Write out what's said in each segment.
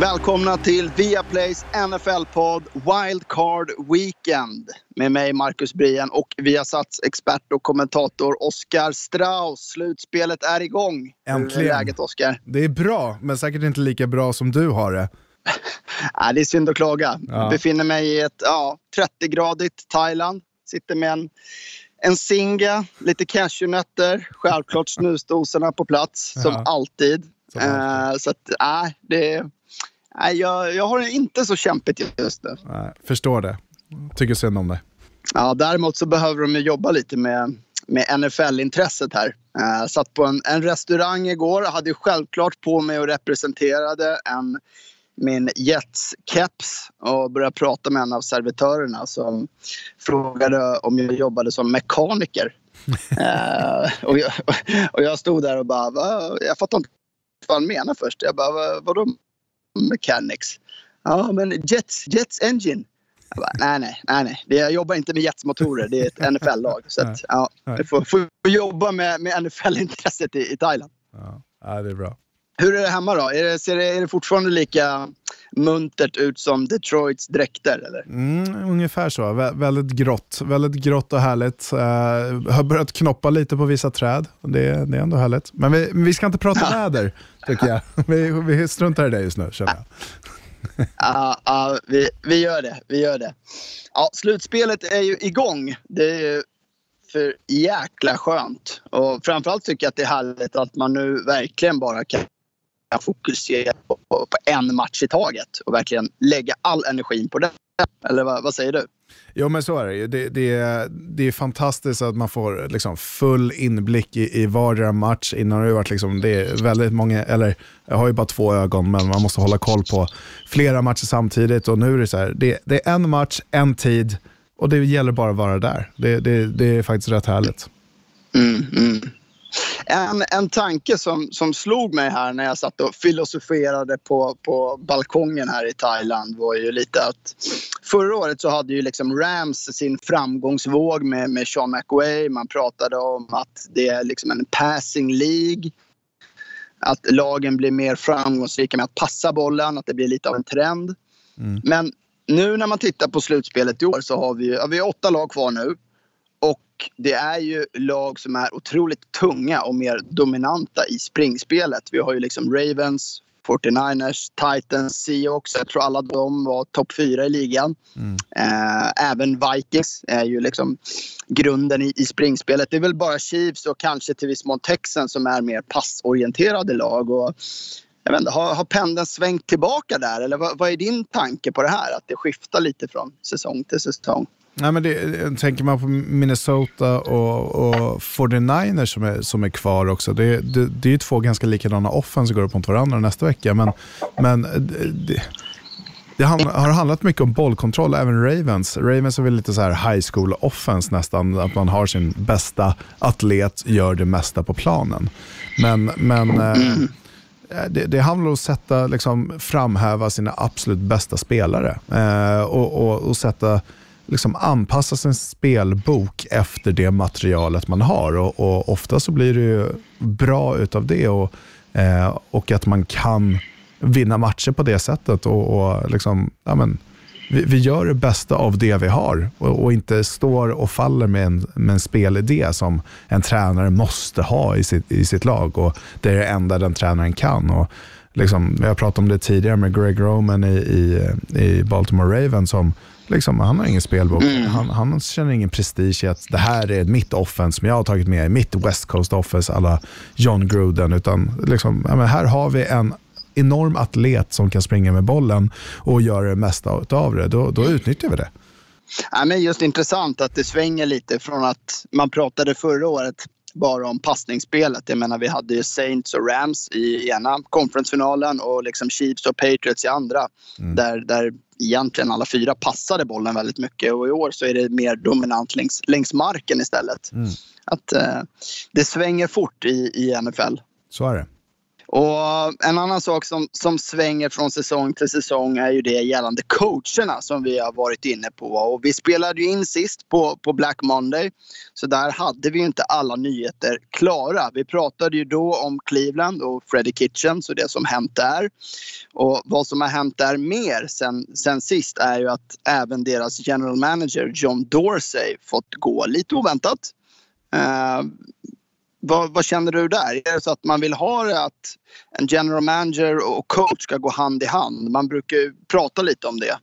Välkomna till Viaplays NFL-podd Wildcard Weekend med mig Marcus Brien och Viasats expert och kommentator Oskar Strauss. Slutspelet är igång. Äntligen. Hur är läget Oskar? Det är bra, men säkert inte lika bra som du har det. Nej, det är synd att klaga. Ja. Befinner mig i ett ja, 30-gradigt Thailand. Sitter med en, en singa, lite cashewnötter, självklart snusdosorna på plats som Ja. alltid. Som alltid. Eh, så att, nej, det... Nej, jag, jag har det inte så kämpigt just nu. Nej, förstår det. Tycker synd om det. Ja, däremot så behöver de jobba lite med, med NFL-intresset här. Uh, satt på en, en restaurang igår hade självklart på mig och representerade en, min Jets-keps och började prata med en av servitörerna som frågade om jag jobbade som mekaniker. Eh, och, jag, och jag stod där och bara, Va? jag fattar inte vad han menar först. Jag bara, "Va- vadå mechanics? Ja, men Jets, Jets Engine. Bara, nej, nej, nej, nej. Det, jag jobbar inte med Jetsmotorer. Det är ett NFL-lag. Så att, ja, jag får, får jobba med, med NFL-intresset i, i Thailand. Ja, det är bra. Hur är det hemma då? Är det, ser det, är det fortfarande lika muntert ut som Detroits dräkter? Eller? Mm, ungefär så. Vä- väldigt grått. Väldigt grått och härligt. Uh, har börjat knoppa lite på vissa träd. Det, det är ändå härligt. Men vi, vi ska inte prata väder, tycker jag. Vi, vi struntar i det just nu, känner jag. Ja, ja, vi, vi gör det. Vi gör det. Ja, slutspelet är ju igång. Det är ju för jäkla skönt. Och framförallt tycker jag att det är härligt att man nu verkligen bara kan fokusera på, på, på en match i taget och verkligen lägga all energin på det. Eller vad, vad säger du? Jo men så är det ju. Det, det, är, det är fantastiskt att man får liksom full inblick i, i vardera match. Innan har det varit liksom, det är väldigt många, eller jag har ju bara två ögon men man måste hålla koll på flera matcher samtidigt. Och nu är det så här, det, det är en match, en tid och det gäller bara att vara där. Det, det, det är faktiskt rätt härligt. Mm, mm. En, en tanke som, som slog mig här när jag satt och filosoferade på, på balkongen här i Thailand var ju lite att förra året så hade ju liksom Rams sin framgångsvåg med, med Sean McWay. Man pratade om att det är liksom en passing League. Att lagen blir mer framgångsrika med att passa bollen, att det blir lite av en trend. Men nu när man tittar på slutspelet i år så har vi, ja, vi har åtta lag kvar nu. Och det är ju lag som är otroligt tunga och mer dominanta i springspelet. Vi har ju liksom Ravens, 49ers, Titans, Seahawks. Jag tror alla de var topp fyra i ligan. Eh, även Vikings är ju liksom grunden i, i springspelet. Det är väl bara Chiefs och kanske till viss mån Texans som är mer passorienterade lag. Och jag vet inte, har, har pendeln svängt tillbaka där? Eller vad, vad är din tanke på det här? Att det skiftar lite från säsong till säsong? Nej, men det, eh, tänker man på Minnesota och, och 49ers som är, som är kvar också. Det, det, det är ju två ganska likadana offense som går upp mot varandra nästa vecka. Men, men eh, det, det har handlat mycket om bollkontroll, även Ravens. Ravens är väl lite så här high school offense nästan, att man har sin bästa atlet, gör det mesta på planen. Men, men mm. Eh, det, det handlar om att sätta, liksom, framhäva sina absolut bästa spelare eh, och, och, och sätta, liksom, anpassa sin spelbok efter det materialet man har. Och, och ofta så blir det ju bra utav det och, eh, och att man kan vinna matcher på det sättet. Och, och liksom, ja, men, vi, vi gör det bästa av det vi har och, och inte står och faller med en, med en spelidé som en tränare måste ha i sitt, i sitt lag. Och Det är det enda den tränaren kan. Och liksom, jag pratade om det tidigare med Greg Roman i, i, i Baltimore Ravens. Som, liksom, han har ingen spelbok. Han, han känner ingen prestige i att det här är mitt offense som jag har tagit med i mitt West Coast offense alla John Gruden. Utan liksom, ja, här har vi en enorm atlet som kan springa med bollen och göra det mesta av det, då, då utnyttjar vi det. Ja, men just intressant att det svänger lite från att man pratade förra året bara om passningsspelet. Jag menar, vi hade ju Saints och Rams i ena konferensfinalen och liksom Chiefs och Patriots i andra. Mm. Där, där egentligen alla fyra passade bollen väldigt mycket och i år så är det mer dominant längs, längs marken istället. Mm. Att eh, Det svänger fort i, i NFL. Så är det. Och eh, en annan sak som, som svänger från säsong till säsong är ju det gällande coacherna som vi har varit inne på. Och vi spelade ju in sist på, på Black Monday. Så där hade vi ju inte alla nyheter klara. Vi pratade ju då om Cleveland och Freddie Kitchens och det som hänt där. Och vad som har hänt där mer sen, sen sist är ju att även deras general manager John Dorsey fått gå lite oväntat. Uh, vad, vad, känner du där? Är det så att man vill ha det att en general manager och coach ska gå hand i hand? Man brukar ju prata lite om det.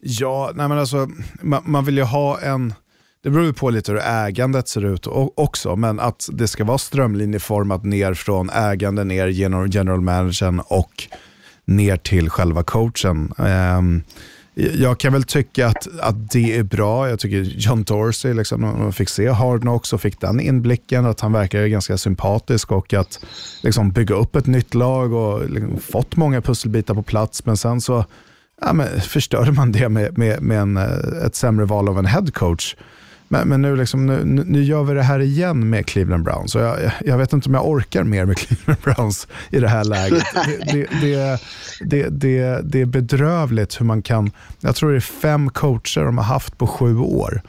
Ja, nej men alltså, man, man vill ju ha en... Det beror ju på lite hur ägandet ser ut också, men att det ska vara strömlinjeformat ner från ägande ner genom general managern och ner till själva coachen. Um, jag kan väl tycka att, att det är bra. Jag tycker John Dorsey, liksom, man fick se Hard Knocks och fick den inblicken, att han verkar ganska sympatisk och att liksom, bygga upp ett nytt lag och liksom, fått många pusselbitar på plats. Men sen så ja, men, förstörde man det med, med, med en, eh, ett sämre val av en headcoach. Men, men nu, liksom, nu, nu gör vi det här igen med Cleveland Browns. Och jag, jag vet inte om jag orkar mer med Cleveland Browns i det här läget. Det, det, det, det, det är bedrövligt hur man kan... Jag tror det är fem coacher de har haft på sju år.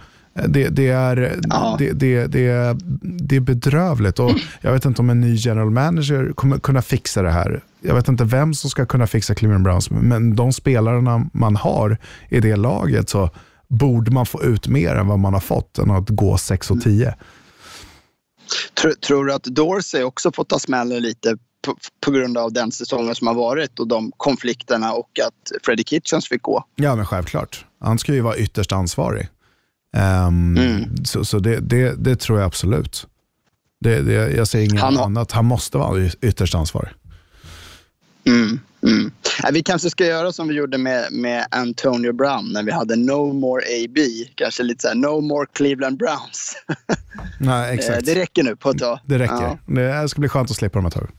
Det, det, är, ja. det, det, det, det är bedrövligt och jag vet inte om en ny general manager kommer kunna fixa det här. Jag vet inte vem som ska kunna fixa Cleveland Browns, men de spelarna man har i det laget så borde man få ut mer än vad man har fått än att gå 6 och 10. Tror, tror du att Dorsey också fått ta smällen lite på, på, grund av den säsongen som har varit och de konflikterna och att Freddie Kitchens fick gå? Ja, men självklart. Han ska ju vara ytterst ansvarig. Um, mm. Så, så det, det, det, tror jag absolut. Det, det, jag säger inget han annat. Han måste vara ytterst ansvarig. Mm. Mm. Vi kanske ska göra som vi gjorde med, med Antonio Brown när vi hade No More AB. Kanske lite så här, No More Cleveland Browns. Nej, exakt. Eh, det räcker nu på ett tag. Det räcker. Ja. Det ska bli skönt att slippa dem ett tag.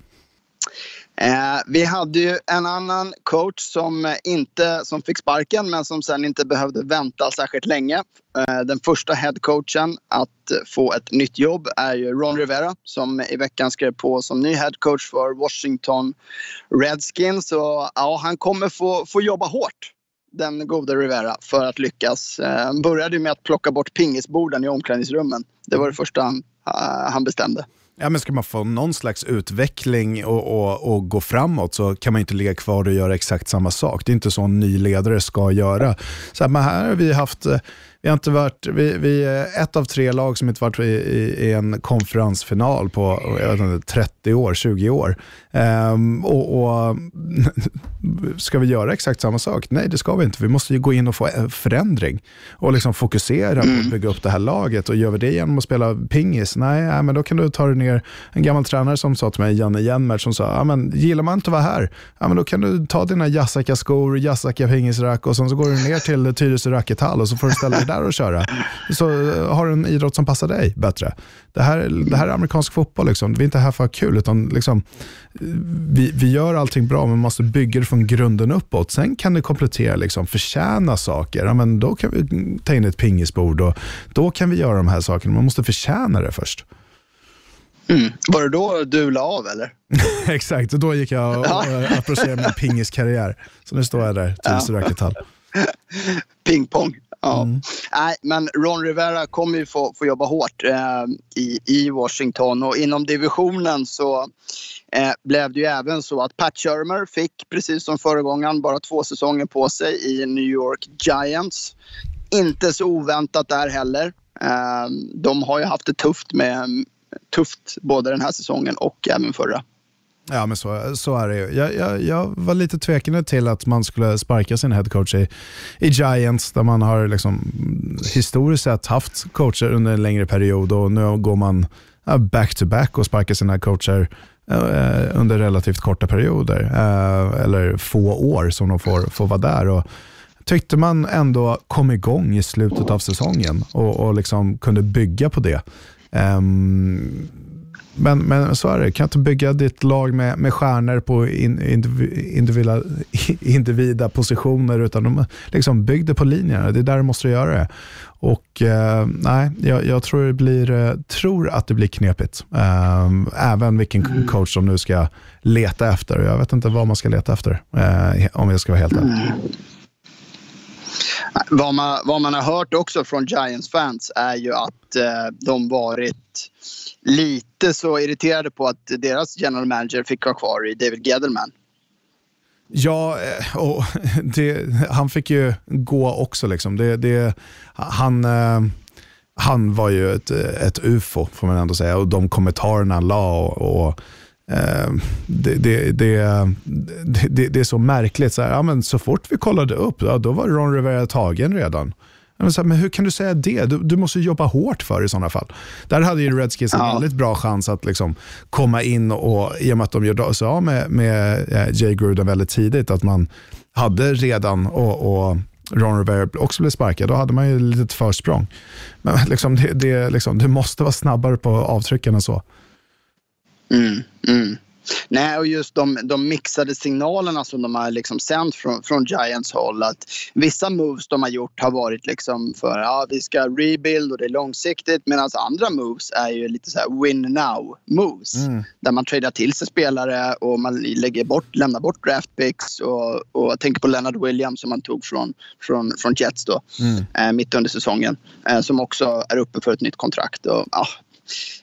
Eh, vi hade ju en annan coach som, inte, som fick sparken men som sen inte behövde vänta särskilt länge. Eh, den första headcoachen att få ett nytt jobb är ju Ron Rivera som i veckan skrev på som ny headcoach för Washington Redskins. Så ja, han kommer få, få jobba hårt den gode Rivera för att lyckas. Eh, han började med att plocka bort pingisborden i omklädningsrummen. Det var det första han, eh, han bestämde. Ja, men ska man få någon slags utveckling och, och, och, gå framåt så kan man inte ligga kvar och göra exakt samma sak. Det är inte så en ny ledare ska göra. Så här, men här har vi haft vi har inte varit, vi, vi är ett av tre lag som inte varit i, i, i en konferensfinal på jag vet inte, 30 år, 20 år. Um, och, och, Ska vi göra exakt samma sak? Nej, det ska vi inte. Vi måste ju gå in och få förändring och liksom fokusera på att mm. bygga upp det här laget. Och Gör vi det genom att spela pingis? Nej, nej men då kan du ta dig ner. En gammal tränare som sa till mig, Janne Jenmer, som sa, ja, men, gillar man inte att vara här, men då kan du ta dina Jasaka-skor, Jasaka-pingisrack och sen så går du ner till Tyresö rackethall och så får du ställa dig där och köra. Så eh, har du en idrott som passar dig bättre. Det här, det här är amerikansk fotboll. Liksom. Vi är inte här för att ha kul. Utan liksom, vi, vi gör allting bra, men måste bygga det från grunden uppåt. Sen kan det komplettera, liksom, förtjäna saker. Ja, men då kan vi ta in ett pingisbord och då kan vi göra de här sakerna. Man måste förtjäna det först. Mm. Var det då du la av eller? Exakt, och då gick jag och approcherade min pingiskarriär. Så nu står jag där, Tyresö ja. Rackethall. Pingpong. Ja. Mm. Nej, men Ron Rivera kommer ju få, få jobba hårt eh, i, i Washington och inom divisionen så eh, blev det ju även så att Pat Shermer fick, precis som föregångaren, bara två säsonger på sig i New York Giants. Inte så oväntat där heller. Eh, de har ju haft det tufft, med, tufft både den här säsongen och även förra. Ja, men så, så är det ju. Jag, jag, jag var lite tvekande till att man skulle sparka sin headcoach i, i Giants, där man har liksom, historiskt sett haft coacher under en längre period och nu går man back-to-back -back och sparkar sina coacher eh, under relativt korta perioder, Eh, eller få år som de får, får vara där. Och, tyckte man ändå kom igång i slutet av säsongen och, och liksom kunde bygga på det. Um, men, men så är det, kan inte bygga ditt lag med, med stjärnor på in, individa, individa positioner utan de, liksom, bygg det på linjerna. Det är där du måste göra det. Och eh, nej, jag, jag, tror, det blir, eh, tror att det blir knepigt. Eh, även vilken mm. coach som nu ska leta efter. Jag vet inte vad man ska leta efter eh, om jag ska vara helt ärlig. Mm. Vad man, vad man har hört också från Giants-fans är ju att eh, de varit lite så irriterade på att deras general manager fick vara kvar i David Gedelman. Ja, eh, och det, han fick ju gå också. Liksom. Det, det, han, eh, han var ju ett, ett ufo, får man ändå säga. Och de kommentarerna han la och, och eh, det, det, det, det, är så märkligt. Så, här, ja, men så fort vi kollade upp, ja, då var Ron Rivera tagen redan. Men, så här, men hur kan du säga det? Du, du, måste jobba hårt för i sådana fall. Där hade ju Redskins en väldigt bra chans att liksom komma in och i och med att de gjorde sig av med, med eh, Jay Gruden väldigt tidigt, att man hade redan och, och Ron Rivera också blev sparkad, då hade man ju ett litet försprång. Men liksom, det, det, liksom, du måste vara snabbare på avtrycken än så. Mm, mm. Nej, och just de, de mixade signalerna som de har liksom sänt från, från Giants håll. Att vissa moves de har gjort har varit liksom för ja, vi ska rebuild och det är långsiktigt. Medan andra moves är ju lite så här win now moves. Mm. Där man tradar till sig spelare och man lägger bort, lämnar bort draft picks. Och, och jag tänker på Leonard Williams som man tog från, från, från Jets då, mm. eh, mitt under säsongen. Eh, som också är uppe för ett nytt kontrakt. Och, ja,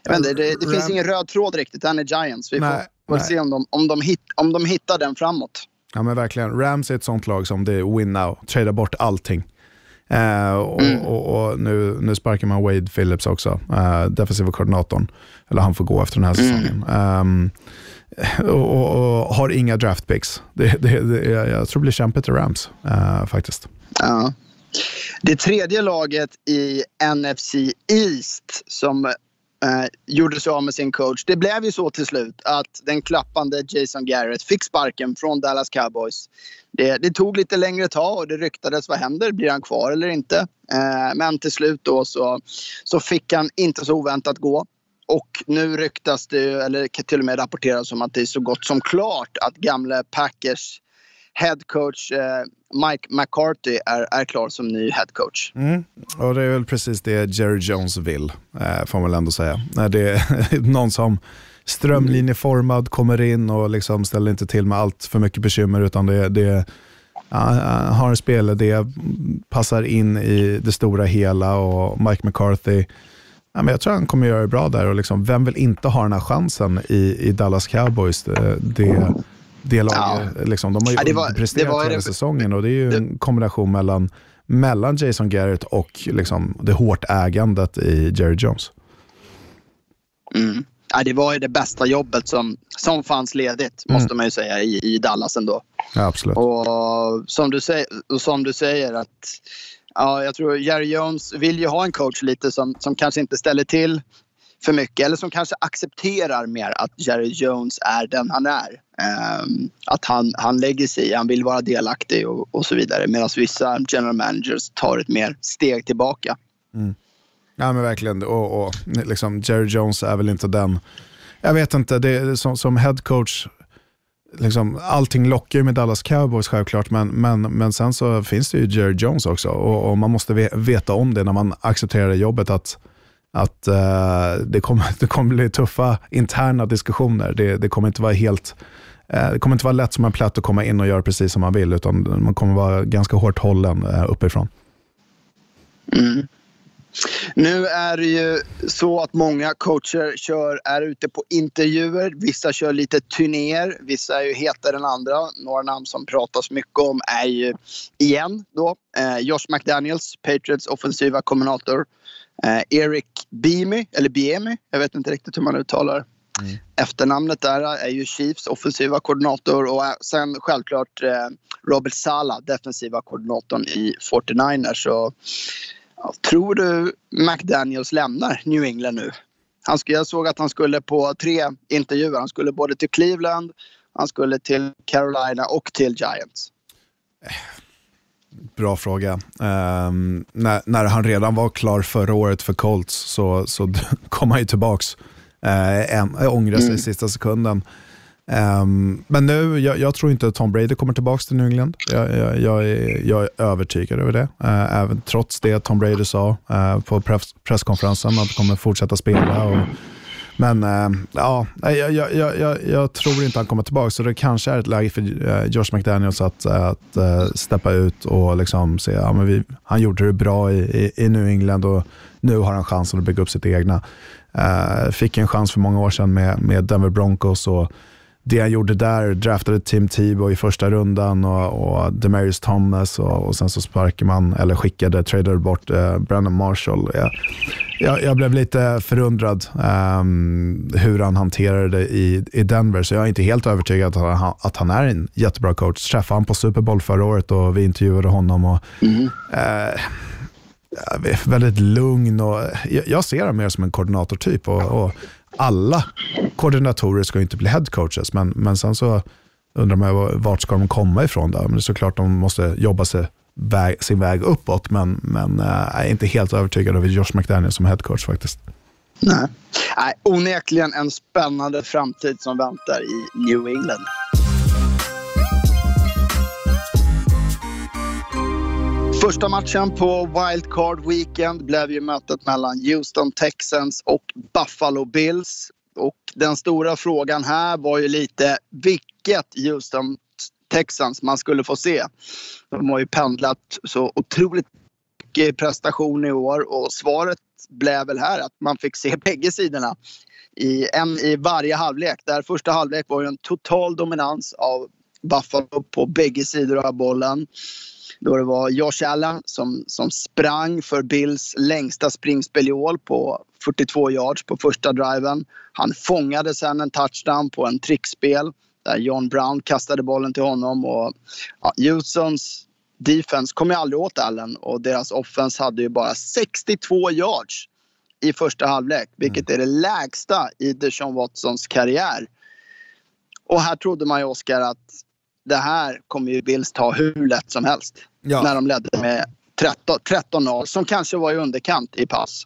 jag vet inte, det, det finns ingen röd tråd riktigt. Han är Giants. Vi får, får se om de, om, de hit, om de hittar den framåt. Ja men verkligen. Rams är ett sånt lag som det är win now. Trada bort allting. Uh, och, mm. och, och, nu, nu sparkar man Wade Phillips också, uh, defensiva koordinatorn. Eller han får gå efter den här mm. säsongen. Um, och, och, har inga draft picks. Det, det, det, jag tror det blir kämpigt i Rams uh, faktiskt. Ja. Det tredje laget i NFC East som eh, gjorde sig av med sin coach. Det blev ju så till slut att den klappande Jason Garrett fick sparken från Dallas Cowboys. Det, det tog lite längre tag och det ryktades vad händer? Blir han kvar eller inte? Eh, men till slut då så, så fick han inte så oväntat gå. Och nu ryktas det, eller till och med rapporteras om att det är så gott som klart att gamle Packers headcoach eh, Mike McCarthy är, är klar som ny headcoach. Mm. Och det är väl precis det Jerry Jones vill, eh, får man väl ändå säga. När det är någon som strömlinjeformad kommer in och liksom ställer inte till med allt för mycket bekymmer utan det, det har en spelidé, passar in i det stora hela och Mike McCarthy Ja, men jag tror han kommer göra det bra där. Och liksom, vem vill inte ha den här chansen i, i Dallas Cowboys? Eh, det, det, det laget, ja. liksom, de har ju ja, det var, presterat det var, hela säsongen och det är ju det, en kombination mellan, mellan Jason Garrett och liksom, det hårt ägandet i Jerry Jones. Mm. Ja, det var ju det bästa jobbet som, som fanns ledigt, mm. måste man ju säga, i, i Dallas ändå. Ja, absolut. Och som du, säger, och som du säger att Ja, jag tror Jerry Jones vill ju ha en coach lite som, som kanske inte ställer till för mycket eller som kanske accepterar mer att Jerry Jones är den han är. Ehm, att han, han lägger sig i, han vill vara delaktig och, och så vidare. Medan vissa general managers tar ett mer steg tillbaka. Mm. Ja men verkligen, och, och liksom Jerry Jones är väl inte den, jag vet inte, det är som, som head coach liksom, allting lockar ju med Dallas Cowboys självklart, men, men, men sen så finns det ju Jerry Jones också och, och man måste veta om det när man accepterar det jobbet att att uh, det, kommer, det kommer bli tuffa interna diskussioner. Det, det kommer inte vara helt uh, det kommer inte vara lätt som en plätt att komma in och göra precis som man vill, utan man kommer vara ganska hårt hållen uh, uppifrån. Mm. Nu är det ju så att många coacher kör, är ute på intervjuer. Vissa kör lite turnéer, vissa är ju hetare än andra. Några namn som pratas mycket om är ju igen då eh, Josh McDaniels, Patriots offensiva koordinator. Eh, Eric Biemi, eller Biemi, jag vet inte riktigt hur man uttalar mm. efternamnet där, är ju Chiefs offensiva koordinator och sen självklart eh, Robert Sala, defensiva koordinatorn i 49ers. Så, ja, tror du McDaniels lämnar New England nu? Han, jag såg att han skulle på tre intervjuer. Han skulle både till Cleveland, han skulle till Carolina och till Giants. Bra fråga. Um, när, när, han redan var klar förra året för Colts så, så kom han ju tillbaks eh, en, ångra sig i sista sekunden. Um, men nu, jag, jag, tror inte att Tom Brady kommer tillbaka till New England. Jag, jag, jag, är, är övertygad över det. Uh, även trots det Tom Brady sa uh, på press, presskonferensen att han kommer fortsätta spela. Och, men eh, ja, jag, jag, jag, jag, tror inte han kommer tillbaka, så det kanske är ett läge för eh, Josh McDaniels att, att eh, steppa ut och liksom se, ja, men vi, han gjorde det bra i, i, i New England och nu har han chansen att bygga upp sitt egna. fick en chans för många år sedan med, med Denver Broncos och det han gjorde där, draftade Tim Tebow i första rundan och, och Demarius Thomas och, och sen så sparkade man, eller skickade, tradade bort eh, Brandon Marshall. Jag, jag, jag, blev lite förundrad um, hur han hanterade det i, i Denver, så jag är inte helt övertygad att han, att han är en jättebra coach. Träffade han på Super Bowl förra året och vi intervjuade honom. Och, mm. eh, väldigt lugn och jag, jag ser honom mer som en koordinatortyp. Och, och alla koordinatorer ska ju inte bli headcoaches, men, men sen så undrar man vart ska de komma ifrån då? Men det är såklart de måste jobba sig väg, sin väg uppåt, men, men äh, jag är inte helt övertygad över Josh McDaniel som headcoach faktiskt. Nej. Nej, onekligen en spännande framtid som väntar i New England. Första matchen på Wildcard Weekend blev ju mötet mellan Houston Texans och Buffalo Bills. Och den stora frågan här var ju lite vilket Houston Texans man skulle få se. De har ju pendlat så otroligt mycket prestation i år och svaret blev väl här att man fick se bägge sidorna i, en i varje halvlek. Där första halvlek var ju en total dominans av Buffalo på bägge sidor av bollen. Då det var Josh Allen som, som sprang för Bills längsta springspel i år på 42 yards på första driven. Han fångade sen en touchdown på en trickspel där John Brown kastade bollen till honom. Och, ja, Houstons defense kom ju aldrig åt Allen och deras offense hade ju bara 62 yards i första halvlek, vilket är det lägsta i Deshaun Watsons karriär. Och här trodde man ju, Oskar, att det här kommer ju Bills ta hur lätt som helst. Ja. När de ledde med 13-0, som kanske var i underkant i pass.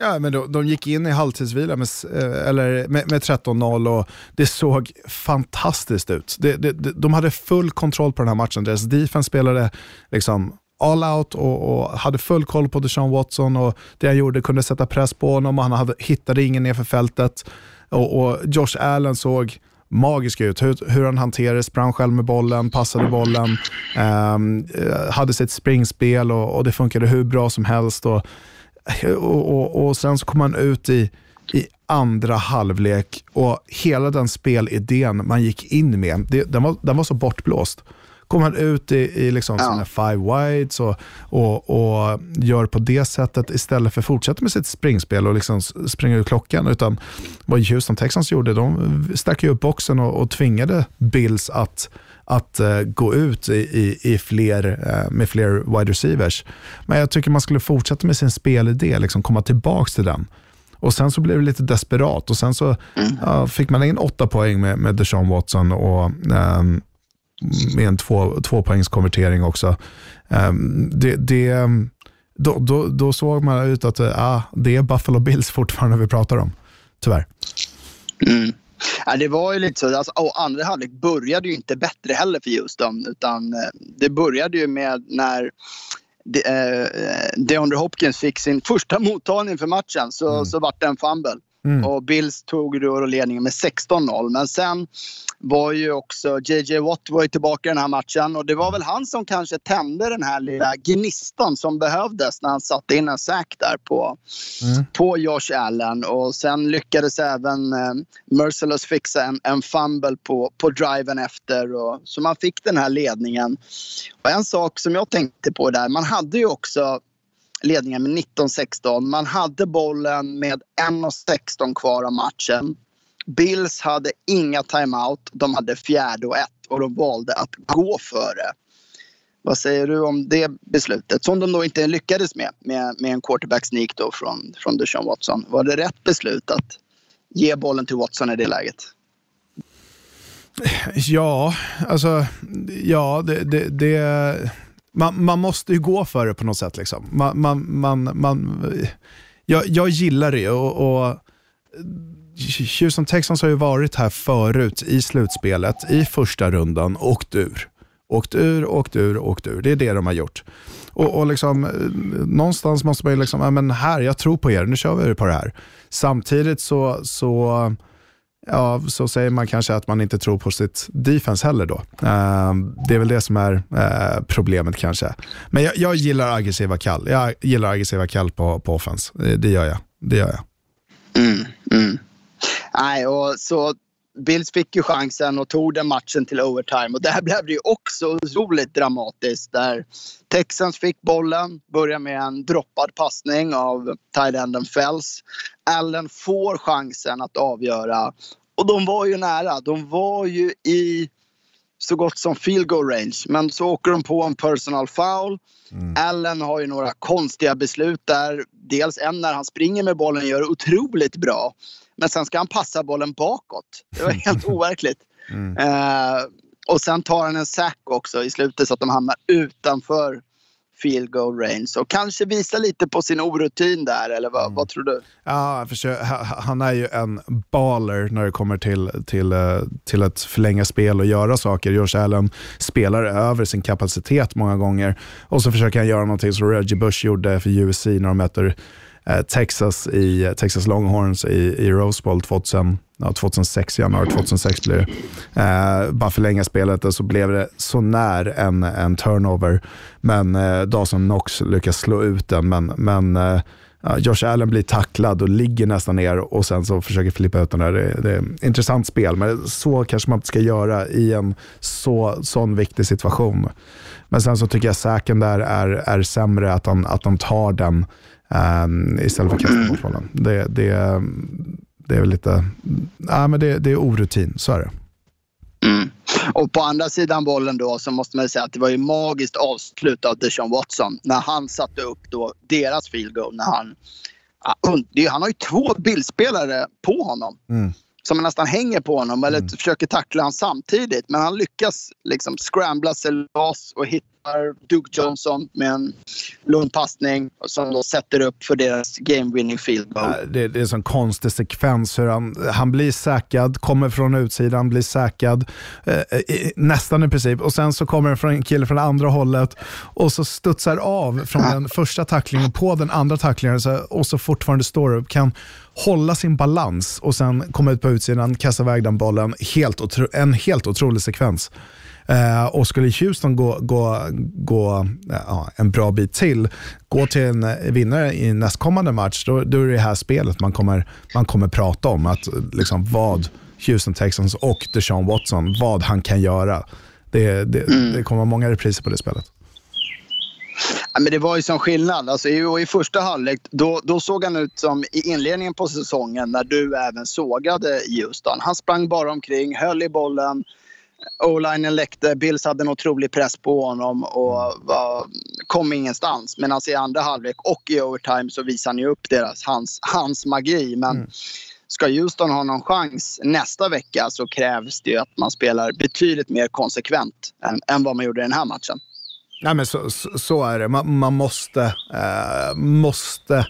Ja, men de, de gick in i halvtidsvila med, eh, eller med, med 13-0 och det såg fantastiskt ut. Det, det, de hade full kontroll på den här matchen. Deras defense spelade liksom all out och, och, hade full koll på Deshaun Watson och det han gjorde kunde sätta press på honom och han hade, hittade ingen nerför fältet. Och, och Josh Allen såg magisk ut. Hur, hur han hanterade, sprang själv med bollen, passade bollen, ehm, eh, hade sitt springspel och, och, det funkade hur bra som helst. Och, och, och sen så kom han ut i, i andra halvlek och hela den spelidén man gick in med, det, den, var, den var så bortblåst kommer han ut i, i liksom ja. sina five wides och, och, och, gör på det sättet istället för att fortsätta med sitt springspel och liksom springa ut klockan. Utan vad Houston Texans gjorde, de stack upp boxen och, och tvingade Bills att att uh, gå ut i, i, i fler, uh, med fler wide receivers. Men jag tycker man skulle fortsätta med sin spelidé, liksom komma tillbaka till den. Och Sen så blev det lite desperat och sen så mm. uh, fick man in åtta poäng med, med Deshaun Watson och um, med en två, tvåpoängskonvertering också. Um, det, det, då, då, då, såg man ut att uh, det är Buffalo Bills fortfarande vi pratar om, tyvärr. Mm. Ja, det var ju lite så. Alltså, och andra halvlek började ju inte bättre heller för Houston. Utan, eh, det började ju med när de, eh, DeAndre Hopkins fick sin första mottagning för matchen så, mm. så vart det en fumble. Mm. Och Bills tog då ledningen med 16-0. Men sen var ju också JJ Watt var tillbaka i den här matchen och det var väl han som kanske tände den här lilla gnistan som behövdes när han satte in en sack där på, mm. på Josh Allen. Och sen lyckades även eh, Merciless fixa en, en fumble på, på driven efter. Och, så man fick den här ledningen. Och en sak som jag tänkte på där, man hade ju också ledningen med 19-16. Man hade bollen med 1.16 kvar av matchen. Bills hade inga timeout. De hade fjärde och ett och de valde att gå före. Vad säger du om det beslutet? Som de då inte lyckades med, med, med en quarterback sneak då från, från Deshaun Watson. Var det rätt beslut att ge bollen till Watson i det läget? Ja, alltså, ja, det, det, det man, man, måste ju gå för det på något sätt. Liksom. Man, man, man, man, jag, jag gillar det och, och Houston Texans har ju varit här förut i slutspelet, i första rundan, åkt ur. Åkt ur, åkt ur, åkt ur. Det är det de har gjort. Och, och liksom, eh, någonstans måste man ju liksom, ja, men här, jag tror på er, nu kör vi på det här. Samtidigt så, så, ja, så säger man kanske att man inte tror på sitt defense heller då. Eh, det är väl det som är eh, problemet kanske. Men jag, jag, gillar aggressiva kall. Jag gillar aggressiva kall på, på offense. Det, det gör jag. Det gör jag. Mm, mm. Nej, och så Bills fick ju chansen och tog den matchen till overtime. Och där blev det ju också otroligt dramatiskt. Där Texans fick bollen, börjar med en droppad passning av tight Fells. Allen får chansen att avgöra. Och de var ju nära. De var ju i så gott som field goal range. Men så åker de på en personal foul. Mm. Allen har ju några konstiga beslut där. Dels en när han springer med bollen gör det otroligt bra. Men sen ska han passa bollen bakåt. Det var helt overkligt. Mm. Eh, och sen tar han en sack också i slutet så att de hamnar utanför field goal range. Och kanske visa lite på sin orutin där, eller vad, mm. vad tror du? Ja, han är ju en baller när det kommer till, till, eh, till att förlänga spel och göra saker. Josh Allen spelar över sin kapacitet många gånger. Och så försöker han göra någonting som Reggie Bush gjorde för USC när de möter Eh, Texas i Texas Longhorns i, i Rose Bowl 2000, ja, 2006, januari 2006 blir det. Eh, bara förlänga spelet och så blev det så när en, en turnover. Men eh, Dawson Knox lyckas slå ut den. Men, men eh, Josh Allen blir tacklad och ligger nästan ner och sen så försöker flippa ut den där. Det, det är ett intressant spel, men så kanske man inte ska göra i en så, sån viktig situation. Men sen så tycker jag säken där är, är sämre, att de, att tar den um, istället för att kasta bort bollen. Det, det, det är väl lite, ja, men det, det är orutin, så är det. Mm. Och på andra sidan bollen då så måste man säga att det var ju magiskt avslut av Deshaun Watson när han satte upp då deras field goal. När han, han har ju två bildspelare på honom. Mm som nästan hänger på honom eller mm. försöker tackla honom samtidigt. Men han lyckas liksom scrambla sig loss och hittar Duke Johnson med en lugn passning som då sätter upp för deras game winning field goal. Det, det är en sån konstig sekvens hur han, han blir säkrad, kommer från utsidan, blir säkrad eh, nästan i princip och sen så kommer det från en kille från andra hållet och så studsar av från den första tacklingen på den andra tacklingen så, och så fortfarande står upp, kan hålla sin balans och sen komma ut på utsidan, kasta iväg den bollen. Helt en helt otrolig sekvens. Eh, och skulle Houston gå, gå, gå ja, en bra bit till, gå till en vinnare i nästkommande match, då, då är det här spelet man kommer, man kommer prata om. Att, liksom, vad Houston Texans och Deshaun Watson, vad han kan göra. Det, det, mm. det kommer vara många repriser på det spelet. Ja, men det var ju som skillnad. Alltså, i, I första halvlek då, då såg han ut som i inledningen på säsongen när du även sågade Houston. Han sprang bara omkring, höll i bollen. O-linen läckte, Bills hade en otrolig press på honom och var, kom ingenstans. Men alltså i andra halvlek och i overtime så visade han ju upp deras, hans, hans magi. Men mm. ska Houston ha någon chans nästa vecka så krävs det ju att man spelar betydligt mer konsekvent än, än vad man gjorde i den här matchen. Nej, men så, så, så är det. Man, man måste, eh, måste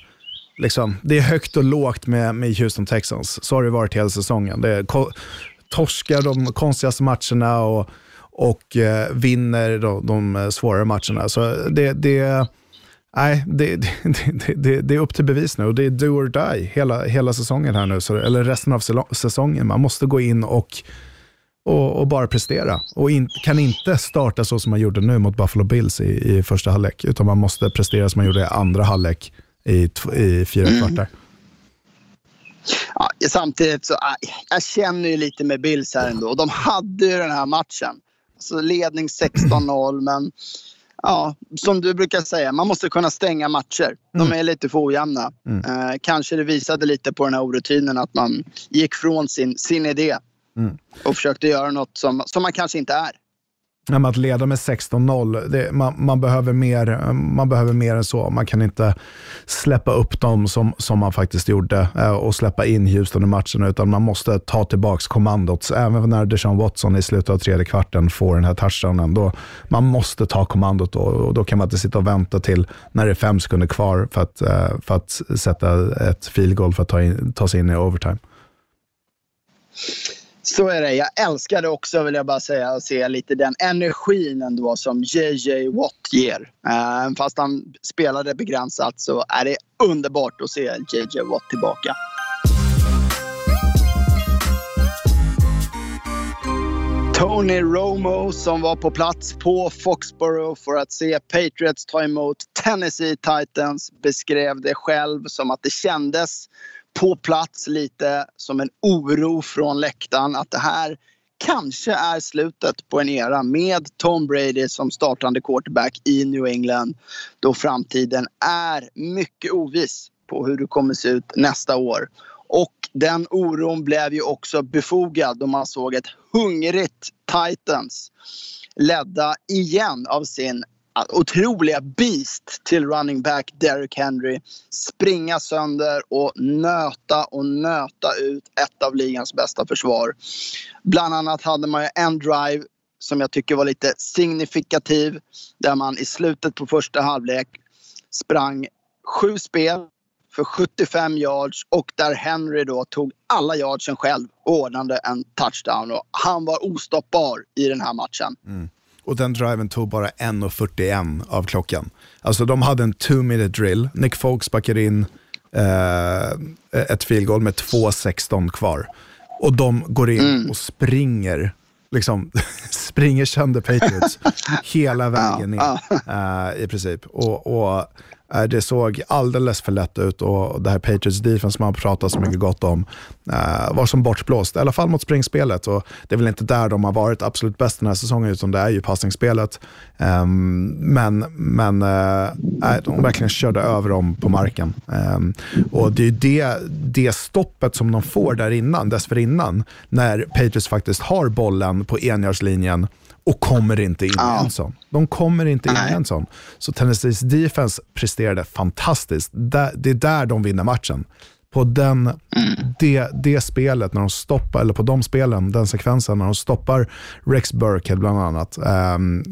liksom, det är högt och lågt med, med Houston Texans. Så har det varit hela säsongen. Det är, torskar de konstigaste matcherna och, och eh, vinner de, de svårare matcherna. Så det, det, nej, det, det, det, det, är upp till bevis nu och det är do or die hela, hela säsongen här nu, så, eller resten av säsongen. Man måste gå in och och, och, bara prestera. Och in, kan inte starta så som man gjorde nu mot Buffalo Bills i, i första halvlek, utan man måste prestera som man gjorde i andra halvlek i, i fyra mm. Ja, samtidigt så jag känner ju lite med Bills här ändå. De hade ju den här matchen. Alltså ledning 16-0, men ja, som du brukar säga, man måste kunna stänga matcher. De mm. är lite för ojämna. Mm. Eh, kanske det visade lite på den här orutinen att man gick från sin, sin idé Mm. Och försökte göra något som, som man kanske inte är men att leda med 16-0, det, man, man, behöver mer, man behöver mer än så. Man kan inte släppa upp dem som, som man faktiskt gjorde eh, och släppa in Houston i matchen, utan man måste ta tillbaka kommandot. Så Även när Deshaun Watson i slutet av tredje kvarten får den här touchdownen, då, man måste ta kommandot då, och då kan man inte sitta och vänta till när det är fem sekunder kvar för att, eh, för att sätta ett field goal för att ta, in, ta sig in i overtime. Så är det. Jag älskade också, vill jag bara säga, att se lite den energin ändå som JJ Watt ger. Uh, fast han spelade begränsat så är det underbart att se JJ Watt tillbaka. Tony Romo som var på plats på Foxborough för att se Patriots ta emot Tennessee Titans beskrev det själv som att det kändes på plats lite som en oro från läktaren att det här kanske är slutet på en era med Tom Brady som startande quarterback i New England då framtiden är mycket oviss på hur det kommer se ut nästa år. Och den oron blev ju också befogad då man såg ett hungrigt Titans ledda igen av sin otroliga beast till running back Derrick Henry springa sönder och nöta och nöta ut ett av ligans bästa försvar. Bland annat hade man ju en drive som jag tycker var lite signifikativ där man i slutet på första halvlek sprang sju spel för 75 yards och där Henry då tog alla yardsen själv och ordnade en touchdown. Och han var ostoppbar i den här matchen. Mm. Och den driven tog bara 1.41 av klockan. Alltså de hade en two minute drill. Nick Folks backade in eh, ett field goal med 2.16 kvar. Och de går in mm. och springer liksom springer sönder Patriots hela vägen ner uh, i princip. Och, och Eh, det såg alldeles för lätt ut och det här Patriots defense som man pratar så mycket gott om eh, var som bortblåst, i alla fall mot springspelet. Och det är väl inte där de har varit absolut bäst den här säsongen, utan det är ju passningsspelet. Ehm, men men eh, de verkligen körde över dem på marken. Ehm, och Det är det, det stoppet som de får där innan, dessförinnan, när Patriots faktiskt har bollen på enjardslinjen och kommer inte in ja. i en sån. De kommer inte in i en sån. Så Tennessees defense presterade fantastiskt. Det är där de vinner matchen. På den, mm. det, det spelet, när de stoppar, eller på de spelen, den sekvensen, när de stoppar Rex Burkhead bland annat. Um,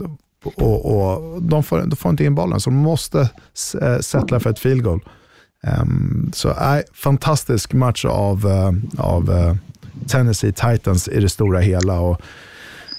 och, och de, får, de får inte in bollen, så de måste sätta för ett field goal. Um, så äh, fantastisk match av, uh, av uh, Tennessee Titans i det stora hela. Och,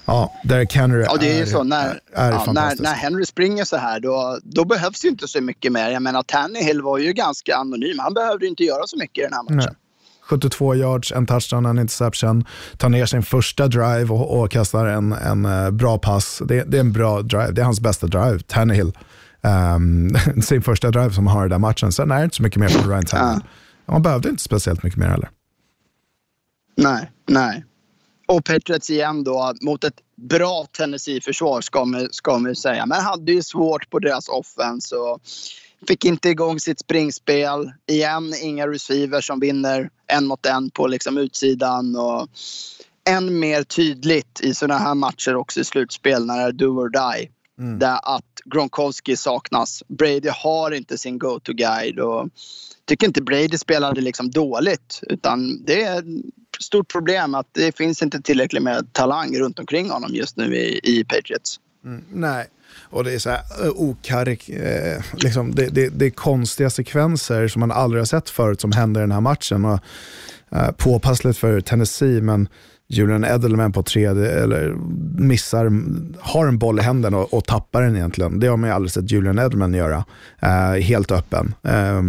Ja, Derek Henry ja, det är, är så. När, är ja, när, när, Henry springer så här då, då behövs ju inte så mycket mer. Jag menar Tannehill var ju ganska anonym. Han behövde inte göra så mycket i den här matchen. Nej. 72 yards, en touchdown, en interception. Tar ner sin första drive och, och kastar en, en uh, bra pass. Det, det, är en bra drive. Det är hans bästa drive, Tannehill. Um, sin första drive som han har i den matchen. Sen är det inte så mycket mer från Ryan Tannehill. Ja. Man behövde inte speciellt mycket mer heller. Nej, nej. Och Patriots igen då mot ett bra Tennessee-försvar ska man, ska man säga. Men hade ju svårt på deras offense och fick inte igång sitt springspel. Igen inga receivers som vinner en mot en på liksom utsidan. Och än mer tydligt i sådana här matcher också i slutspel när det är do or die. Mm. Där att Gronkowski saknas. Brady har inte sin go-to-guide. Och tycker inte Brady spelade liksom dåligt. Utan det är stort problem att det finns inte tillräckligt med talang runt omkring honom just nu i, i Patriots. Mm, nej, och det är så här okarik, eh, liksom, det, det, det, är konstiga sekvenser som man aldrig har sett förut som händer i den här matchen. Och, eh, påpassligt för Tennessee, men Julian Edelman på tredje, eller missar, har en boll i händerna och, och tappar den egentligen. Det har man ju aldrig sett Julian Edelman göra. Eh, helt öppen. Eh,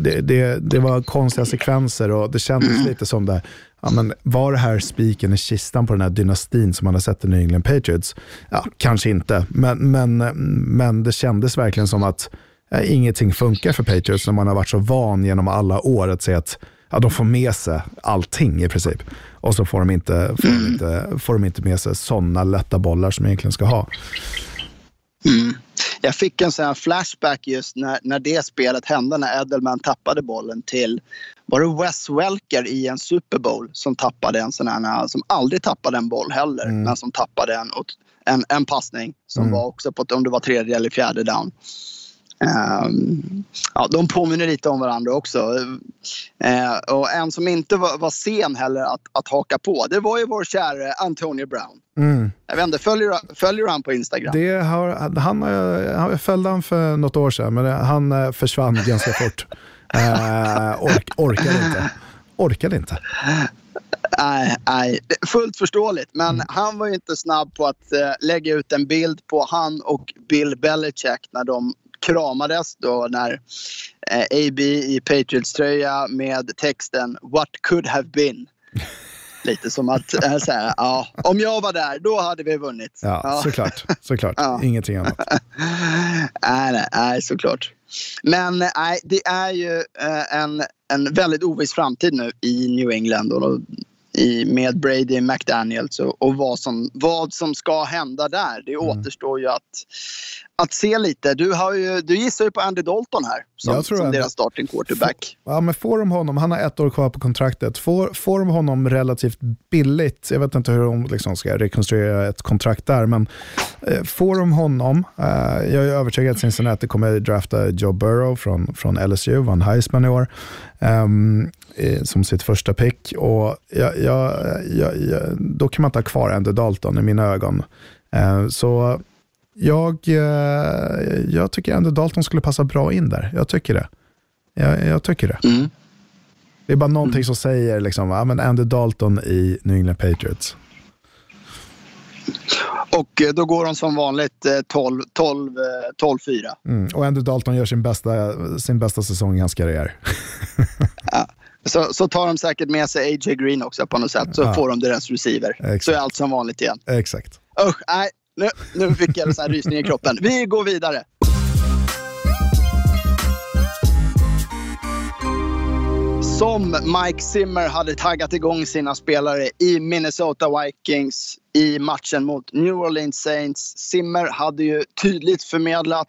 det, det, det, var konstiga sekvenser och det kändes mm. lite som det, ja, men var det här spiken i kistan på den här dynastin som man har sett i New England Patriots? Ja, kanske inte, men, men, men det kändes verkligen som att eh, ingenting funkar för Patriots när man har varit så van genom alla år att se att ja, de får med sig allting i princip. Och så får de inte, får de inte, får de inte med sig sådana lätta bollar som de egentligen ska ha. Mm. Jag fick en sån flashback just när, när det spelet hände, när Edelman tappade bollen till var det Wes Welker i en Super Bowl som tappade en sån här, som aldrig tappade en boll heller, mm. men som tappade en. En, en passning som Mm. var också på om det var tredje eller fjärde down. Ehm, ja, de påminner lite om varandra också. Eh, och en som inte var, var sen heller att, att haka på, det var ju vår kära Antonio Brown. Mm. Jag vet inte, följer, följer han på Instagram? Det har, han, har jag- följde han för något år sedan, men det- han eh, försvann ganska fort. Eh, ork, orkade inte. Orkade inte. Nej, nej, fullt förståeligt. Men Mm. han var ju inte snabb på att eh, lägga ut en bild på han och Bill Belichick när de kramades då när eh, AB i Patriots-tröja med texten “What could have been”. Lite som att, eh, så här, ja, om jag var där, då hade vi vunnit. Ja, såklart. såklart. Ja. Ingenting annat. nej, nej, nej, såklart. Men eh, nej, det är ju eh, en, en väldigt oviss framtid nu i New England. Och, i, med Brady, McDaniels och, och vad, som, vad som ska hända där. Det Mm. återstår ju att, att se lite. Du, har ju, du gissar ju på Andy Dalton här som, Jag tror som Andy- deras starting quarterback. Ja, men får de honom, han har ett år kvar på kontraktet, får, får de honom relativt billigt, jag vet inte hur de liksom ska rekonstruera ett kontrakt där, men eh, får de honom, eh, jag är övertygad att Cincinnati kommer drafta Joe Burrow från, från LSU, vann Heisman i år, eh, som sitt första pick. Och jag, jag, jag, jag, då kan man ha kvar Andy Dalton i mina ögon. Eh, så jag, eh, jag tycker Andy Dalton skulle passa bra in där. Jag tycker det. Jag, tycker det. Mm. Det är bara någonting som säger liksom, ja, men Andy Dalton i New England Patriots. Och eh, då går de som vanligt eh, 12 12, eh, 12-4. Mm. Och Andy Dalton gör sin bästa, sin bästa säsong i hans karriär. Så, så tar de säkert med sig AJ Green också på något sätt. Så Ja. får de deras receiver. Exakt. Så är allt som vanligt igen. Exakt. Usch, nej. Nu, nu fick jag en sån här rysning i kroppen. Vi går vidare. Som Mike Zimmer hade taggat igång sina spelare i Minnesota Vikings i matchen mot New Orleans Saints. Zimmer hade ju tydligt förmedlat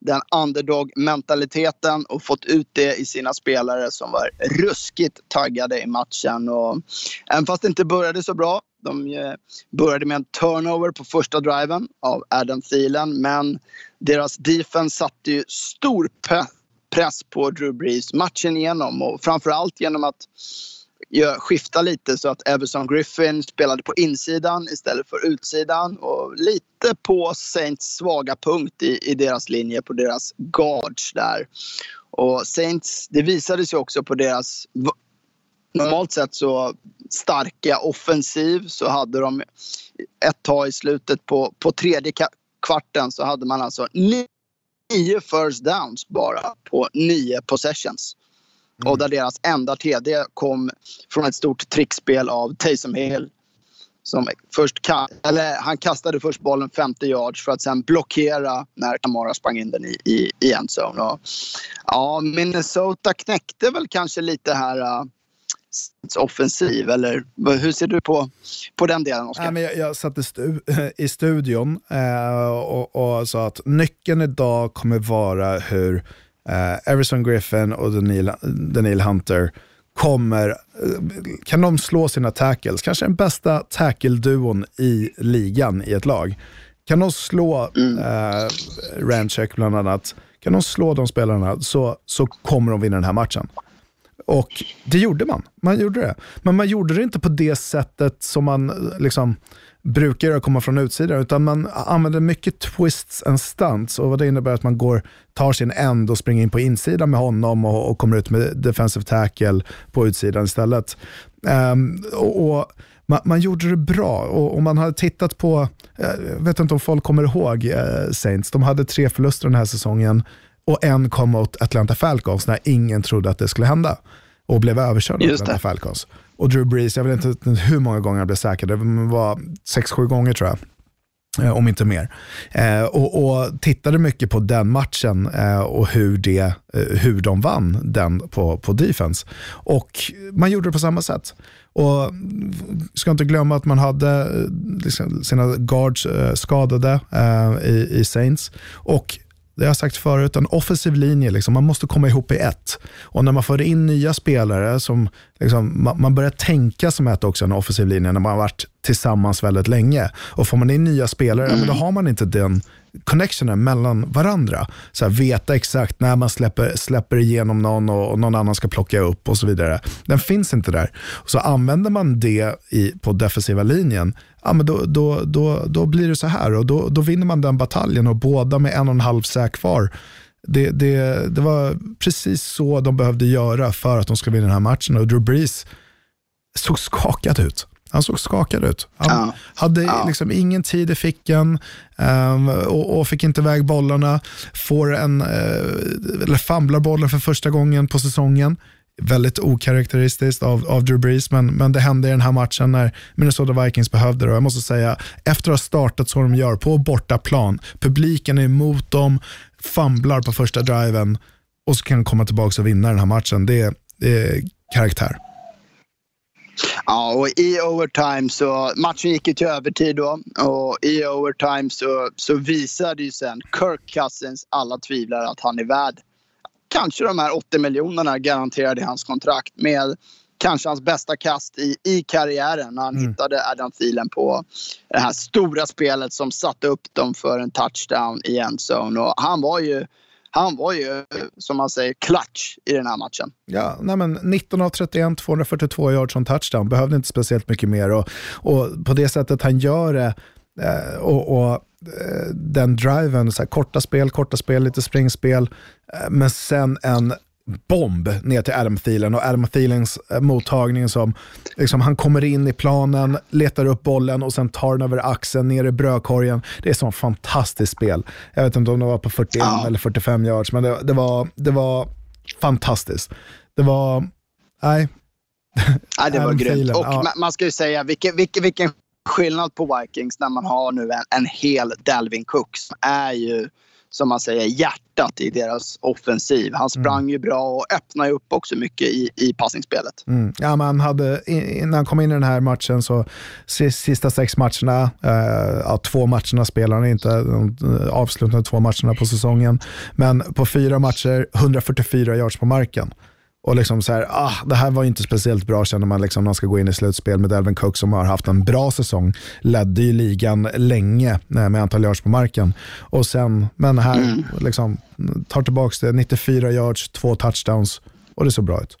den underdog-mentaliteten och fått ut det i sina spelare som var ruskigt taggade i matchen. Och även fast det inte började så bra, de eh, började med en turnover på första driven av Adam Thielen, men deras defense satte ju stor press på Drew Brees matchen igenom och framförallt genom att skifta lite så att Everson Griffin spelade på insidan istället för utsidan och lite på Saints svaga punkt i, i deras linje, på deras guards där. Och Saints, det visade sig också på deras normalt sett så starka offensiv så hade de ett tag i slutet på, på tredje kvarten så hade man alltså nio first downs bara på nio possessions. Och där deras enda TD kom från ett stort trickspel av Taysom Hill. Som först eller han kastade först bollen 50 yards för att sen blockera när Kamara sprang in den i, i, i endzone. Och, ja, Minnesota knäckte väl kanske lite här uh, offensiv. Eller hur ser du på, på den delen, Oskar? Jag, jag satt i, stu, i studion eh, och, och sa att nyckeln idag kommer vara hur eh, Everson Griffin och Daniel, Daniel Hunter kommer, eh, kan de slå sina tackles, kanske den bästa tackle-duon i ligan i ett lag. Kan de slå eh, Ranchek bland annat, kan de slå de spelarna så, så kommer de vinna den här matchen. Och det gjorde man. Man gjorde det. Men man gjorde det inte på det sättet som man eh, liksom brukar göra, komma från utsidan, utan man använder mycket twists and stunts. Och vad det innebär att man går, tar sin end och springer in på insidan med honom och, och kommer ut med defensive tackle på utsidan istället. Um, och, och man, man gjorde det bra och, och man hade tittat på, jag vet inte om folk kommer ihåg eh, Saints, de hade tre förluster den här säsongen och en kom mot Atlanta Falcons när ingen trodde att det skulle hända och blev överkörd av Just det. Falcons. Och Drew Brees, jag vet inte hur många gånger han blev säkrad, det var sex, sju gånger tror jag. Eh, om inte mer. Eh, och, och tittade mycket på den matchen eh, och hur, det, hur de vann den på, på defense. Och man gjorde det på samma sätt. Och ska inte glömma att man hade liksom, sina guards skadade i, i Saints. Och det har jag sagt förut, en offensiv linje, liksom, man måste komma ihop i ett. Och när man får in nya spelare, som, liksom, man, man börjar tänka som ett också, en offensiv linje, när man har varit tillsammans väldigt länge. Och får man in nya spelare, men då har man inte den connectionen mellan varandra. Så här, veta exakt när man släpper, släpper igenom någon och, och någon annan ska plocka upp och så vidare. Den finns inte där. Så använder man det i, på defensiva linjen, ja, men då, då, då, då blir det så här och då, då vinner man den bataljen och båda med en och en halv säk kvar. Det, det, det var precis så de behövde göra för att de skulle vinna den här matchen och Drew Brees såg skakad ut. Han såg skakad ut. Han Ja. hade Ja. liksom ingen tid i fickan ehm, och, och fick inte iväg bollarna. Får en, eh, eller famlar bollen för första gången på säsongen. Väldigt okaraktäristiskt av, av Drew Brees, men, men det hände i den här matchen när Minnesota Vikings behövde det. Och jag måste säga, efter att ha startat så de gör på bortaplan, publiken är emot dem, famlar på första driven och så kan de komma tillbaka och vinna den här matchen. Det, det är karaktär. Ja, och i overtime så, matchen gick ju till övertid då och i overtime så, så visade ju sen Kirk Cousins alla tvivlare att han är värd kanske de här 80 miljonerna garanterade hans kontrakt med kanske hans bästa kast i, i karriären när han hittade Adam Thielen på det här stora spelet som satte upp dem för en touchdown i endzone. Och han var ju, han var ju som man säger klatsch i den här matchen. Ja, nej men 19 av 31, 242 yards som touchdown. Behövde inte speciellt mycket mer. Och, och på det sättet han gör det, eh, och, och eh, den driven, så här, korta spel, korta spel, lite springspel, eh, men sen en bomb ner till Adam Thielen och Adam Thielens eh, mottagning som liksom, han kommer in i planen, letar upp bollen och sen tar den över axeln ner i brödkorgen. Det är sånt fantastiskt spel. Jag vet inte om det var på 41 Ja. eller 45 yards, men det, det, var, det var fantastiskt. Det var, nej, Ja, det var grymt. Och ja. man, man ska ju säga vilken, vilken, vilken skillnad på Vikings när man har nu en, en hel Dalvin Cook som är ju som man säger hjärtat i deras offensiv. Han sprang ju bra och öppnade upp också mycket i, i passningsspelet. Mm. Ja, men han hade, innan han kom in i den här matchen så si- sista sex matcherna, eh, ja, två matcherna spelade han inte, de eh, avslutande två matcherna på säsongen. Men på fyra matcher, 144 yards på marken. Och liksom så här, ah, det här var inte speciellt bra känner man liksom när man ska gå in i slutspel med Delvin Cook som har haft en bra säsong. Ledde ju ligan länge eh, med antal yards på marken. Och sen, men här, liksom, tar tillbaka det, 94 yards, två touchdowns och det såg bra ut.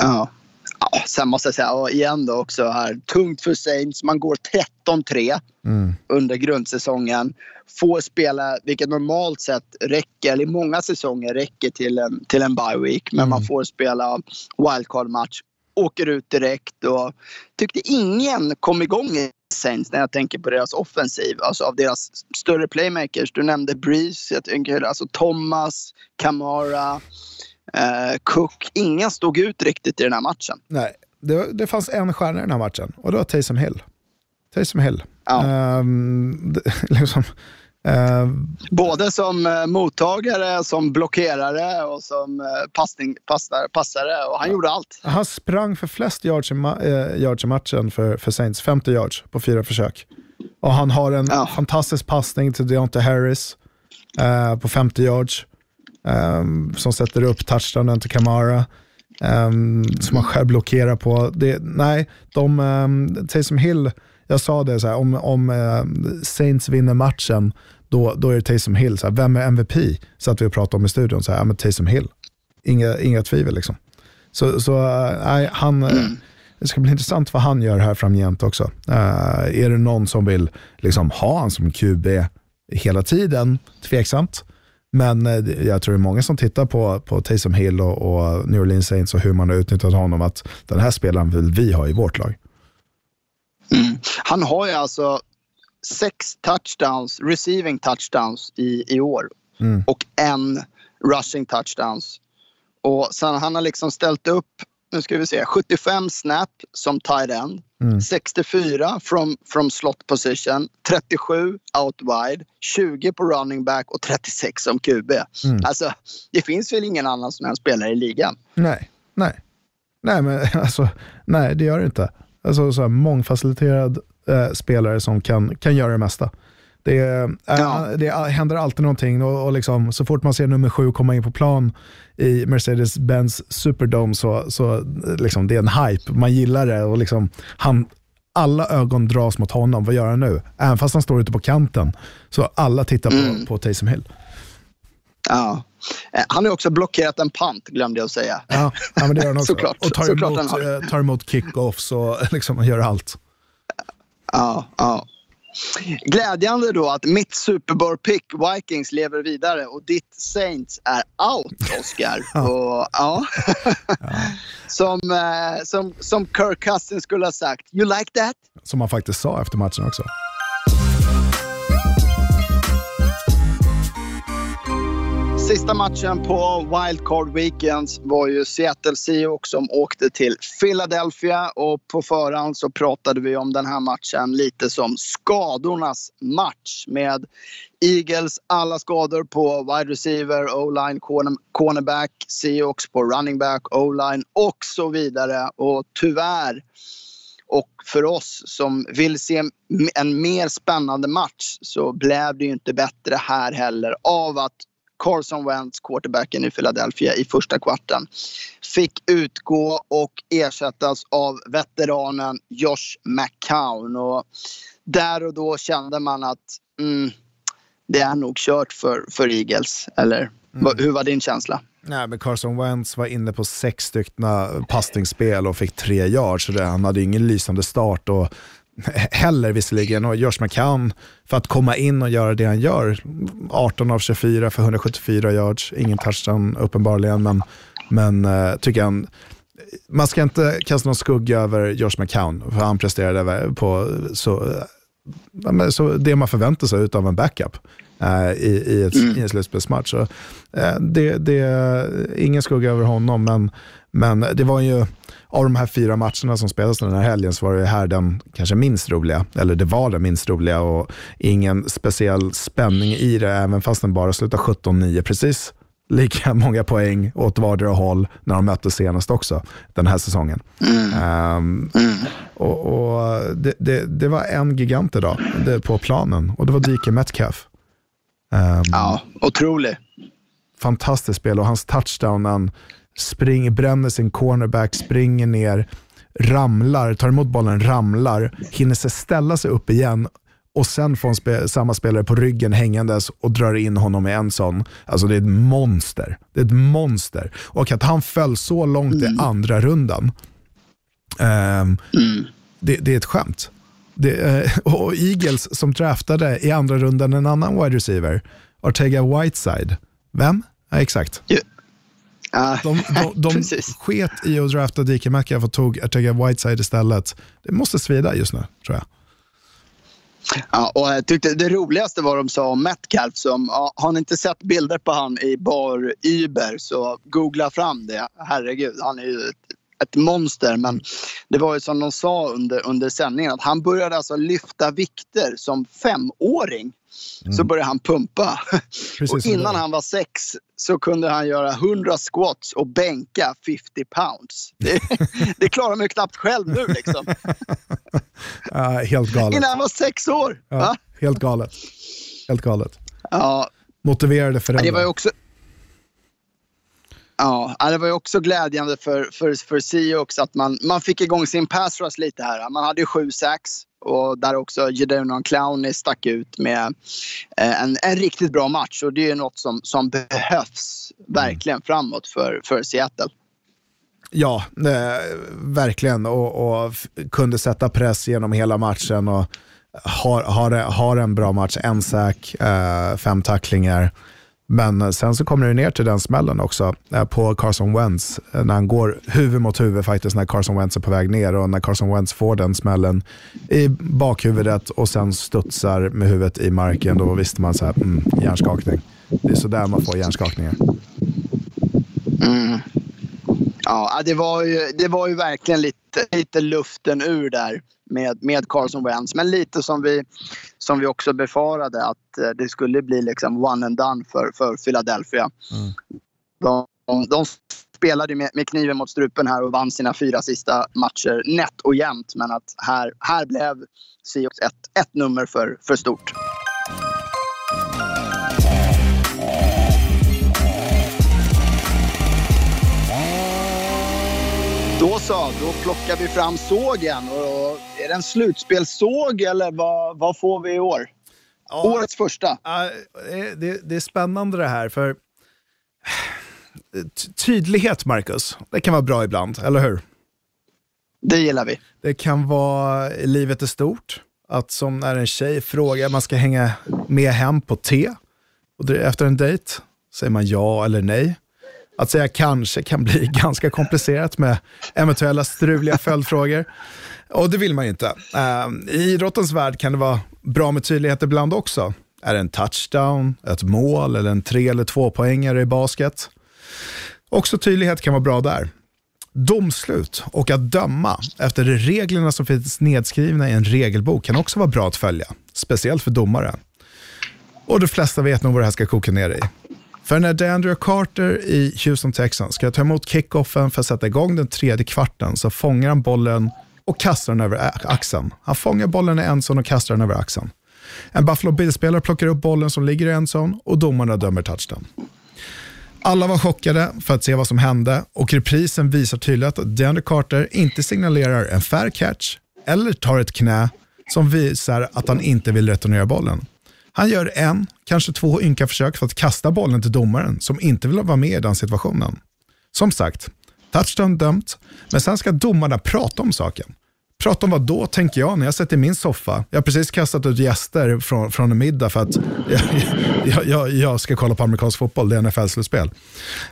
Ja. Ja, sen måste jag säga, och igen då också här, tungt för Saints. Man går 13-3 under grundsäsongen. Får spela, vilket normalt sett räcker, eller i många säsonger räcker till en, till en bye week. Men man får spela wildcard-match. Åker ut direkt och tyckte ingen kom igång i Saints när jag tänker på deras offensiv. Alltså av deras större playmakers. Du nämnde Breeze, jag tänker alltså Thomas, Kamara, Cook. Ingen stod ut riktigt i den här matchen. Nej, det, det fanns en stjärna i den här matchen och det var Taysom Hill. Taysom Hill. Ja. Ehm, det, liksom, ehm, Både som eh, mottagare, som blockerare och som eh, passning, passare, passare. Och han gjorde allt. han sprang för flest yards i, eh, yards i matchen för, för Saints, 50 yards på fyra försök. Och han har en Ja. fantastisk passning till Deontay Harris eh, på 50 yards um, som sätter upp touchdownen till Kamara. Um, som man själv blockerar på. Det, nej, de, ehm, um, Taysom Hill, jag sa det, så här, om, om eh, Saints vinner matchen, då, då är det Taysom Hill. Så här, vem är MVP? Så att vi pratade om i studion, så här, ja, men Taysom Hill. Inga, inga tvivel liksom. Så, så uh, nej, han, eh, det ska bli intressant vad han gör här framgent också. Eh, är det någon som vill liksom, ha han som QB hela tiden? Tveksamt. Men eh, jag tror det är många som tittar på, på Taysom Hill och, och New Orleans Saints och hur man har utnyttjat honom. Att den här spelaren vill vi ha i vårt lag. Han har ju alltså sex touchdowns, receiving touchdowns i, i år. Och en rushing touchdowns. Och sen han har liksom ställt upp, nu ska vi se, 75 snap som tight end. 64 from, from slot position, 37 out wide, 20 på running back och 36 som QB. Alltså, det finns väl ingen annan sån här spelare i ligan. Nej, nej. Nej, men alltså, nej det gör det inte. Alltså så här, mångfaciliterad eh, spelare som kan, kan göra det mesta. Det, är, Ja. äh, det händer alltid någonting och, och liksom, så fort man ser nummer sju komma in på plan i Mercedes-Benz Superdome så, så liksom, det är en hype. Man gillar det och liksom, han, alla ögon dras mot honom. Vad gör han nu? Även fast han står ute på kanten. Så alla tittar på, på Taysom Hill. Ja. Eh, Han har också blockerat en pant, glömde jag att säga. Ja, ja men det gör han också. Såklart. Och tar Såklart emot, eh, tar emot kick-offs och liksom gör allt. Ja, ja. Glädjande då att mitt Super Bowl-pick Vikings lever vidare och ditt Saints är out, Oscar. Och, ja. som, eh, som, som Kirk Cousins skulle ha sagt, you like that? Som han faktiskt sa efter matchen också. Sista matchen på Wildcard Weekends var ju Seattle Seahawks som åkte till Philadelphia och på förhand så pratade vi om den här matchen lite som skadornas match med Eagles alla skador på wide receiver, o-line, cornerback, Seahawks på running back, o-line och så vidare. Och tyvärr och för oss som vill se en mer spännande match så blev det ju inte bättre här heller av att Carson Wentz, quarterbacken i Philadelphia i första kvarten, fick utgå och ersättas av veteranen Josh McCown. Och där och då kände man att mm, det är nog kört för, för Eagles. Eller vad- hur var din känsla? Nej, men Carson Wentz var inne på sex stycken passningsspel och fick tre yards. Så det, han hade ingen lysande start och heller visserligen. Och Josh McCown, för att komma in och göra det han gör, 18 av 24 för 174 yards, ingen touchdown uppenbarligen, men, men eh, tycker han man ska inte kasta någon skugga över Josh McCown, för han presterade på så, så det man förväntar sig av en backup eh, i, i, ett, i en slutspelsmatch. Så, eh, det, det är ingen skugga över honom, men, men det var ju, av de här fyra matcherna som spelades den här helgen så var det här den kanske minst roliga, eller det var den minst roliga och ingen speciell spänning i det, även fast den bara slutade 17-9, precis lika många poäng åt vardera håll när de möttes senast också den här säsongen. Ehm, och, och det, det, det var en gigant idag det, på planen och det var DK Metcalf. Ehm, Ja, otrolig. fantastiskt spel och hans touchdown han springer, bränner sin cornerback, springer ner, ramlar, tar emot bollen, ramlar, hinner sig ställa sig upp igen och sen får spe, samma spelare på ryggen hängandes och drar in honom i en sån. Alltså det är ett monster. Det är ett monster. Och att han föll så långt i andra rundan, ehm, det, det är ett skämt. Det, eh, och Eagles som draftade i andra rundan en annan wide receiver, Ortega Whiteside. Vem? Ja, exakt. Ju- Ja, De, de, de sket i att drafta DK Metcalf och tog Ortega Whiteside istället. Det måste svida just nu, tror jag. Ja, och jag tyckte det roligaste var de sa om Metcalf. Som, ja, har ni inte sett bilder på han i bar Uber så googla fram det. Herregud, han är ju ett, ett monster. Men det var ju som de sa under, under sändningen att han började alltså lyfta vikter som femåring. Så började han pumpa. Precis och innan han var sex så kunde han göra 100 squats och bänka 50 pounds. Det, det klarar man ju knappt själv nu liksom. Ja, helt galet. Innan han var sex år. Ja, helt galet. Helt galet. Ja, Motiverade Ja, föräldrar. Det var ju också... Ja, det var ju också glädjande för, för, för Seahawks att man, man fick igång sin pass rush lite här. Man hade ju sju sacks och där också Jadon Clowney stack ut med eh, en, en riktigt bra match. Och det är ju något som, som behövs verkligen framåt för, för Seattle. Ja, eh, verkligen. Och, och kunde sätta press genom hela matchen och har, har, har en bra match. En sack, eh, fem tacklingar. Men eh, sen så kommer det ner till den smällen också eh, på Carson Wentz. Eh, när han går huvud mot huvud faktiskt när Carson Wentz är på väg ner och när Carson Wentz får den smällen i bakhuvudet och sen studsar med huvudet i marken. Då visste man så här, mm, hjärnskakning. Det är så där man får hjärnskakningar. Mm. Ja, det var ju, det var ju verkligen lite, lite luften ur där med, med Carson Wentz. Men lite som vi, som vi också befarade att eh, det skulle bli liksom one and done för, för Philadelphia. De, de spelade med, med kniven mot strupen här och vann sina fyra sista matcher nätt och jämnt. Men att här, här blev Seahawks ett, ett nummer för, för stort. Då så, då plockar vi fram sågen. Och är det en slutspelssåg eller vad, vad får vi i år? Ja. Årets första. Det, det är spännande det här, för Ty- tydlighet, Marcus, det kan vara bra ibland, eller hur? Det gillar vi. Det kan vara, livet är stort, att som när en tjej frågar, man ska hänga med hem på te, och efter en dejt säger man ja eller nej. Att säga kanske kan bli ganska komplicerat med eventuella struliga följdfrågor. Och det vill man ju inte. Ehm, I idrottens värld kan det vara bra med tydlighet ibland också. Är det en touchdown, ett mål eller en tre eller två poängare i basket? Också tydlighet kan vara bra där. Domslut och att döma efter reglerna som finns nedskrivna i en regelbok kan också vara bra att följa, speciellt för domare. Och de flesta vet nog vad det här ska koka ner i. För när DeAndre Carter i Houston Texans ska ta emot kickoffen för att sätta igång den tredje kvarten så fångar han bollen och kastar den över axeln. Han fångar bollen i endzone och kastar den över axeln. En Buffalo Bills-spelare plockar upp bollen som ligger i endzone och domarna dömer touchdown. Alla var chockade för att se vad som hände och reprisen visar tydligt att DeAndre Carter inte signalerar en fair catch eller tar ett knä som visar att han inte vill returnera bollen. Han gör en, kanske två ynka försök för att kasta bollen till domaren som inte vill vara med i den situationen. Som sagt, touchdown dömt, men sen ska domarna prata om saken. Prata om vad då, tänker jag, när jag sitter i min soffa. Jag har precis kastat ut gäster från, från en middag för att jag, jag, jag, jag ska kolla på amerikansk fotboll, det är NFL-slutspel.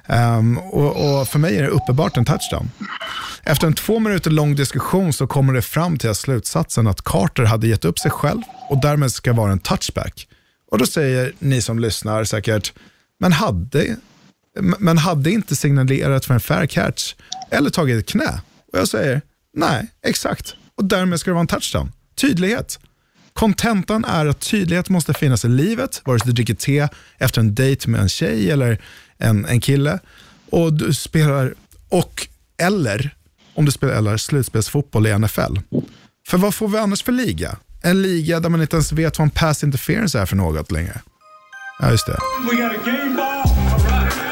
Um, ehm, och, och för mig är det uppenbart en touchdown. Efter en två minuter lång diskussion så kommer det fram till slutsatsen att Carter hade gett upp sig själv och därmed ska vara en touchback. Och då säger ni som lyssnar säkert, men hade, men hade inte signalerat för en fair catch eller tagit ett knä? Och jag säger, nej, exakt. Och därmed ska det vara en touchdown. Tydlighet. Kontentan är att tydlighet måste finnas i livet, vare sig du dricker te efter en dejt med en tjej eller en, en kille. Och du spelar, och eller om du spelar slutspelsfotboll i NFL. För vad får vi annars för liga? En liga där man inte ens vet vad en pass interference är för något längre. Ja, just det. We got a game ball. All right.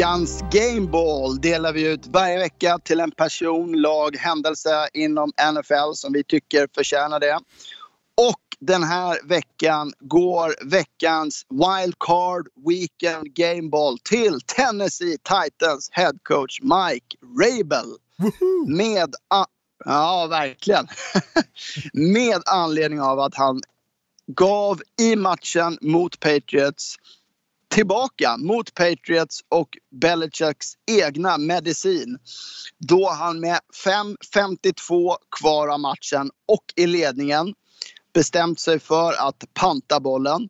Veckans Gameball delar vi ut varje vecka till en person, lag, händelse inom NFL som vi tycker förtjänar det. Den här veckan går veckans Wildcard Weekend Gameball till Tennessee Titans head coach Mike Rabel. Med, a- ja, verkligen. med anledning av att han gav i matchen mot Patriots tillbaka mot Patriots och Belichicks egna medicin. Då han med 5.52 kvar av matchen och i ledningen bestämt sig för att panta bollen.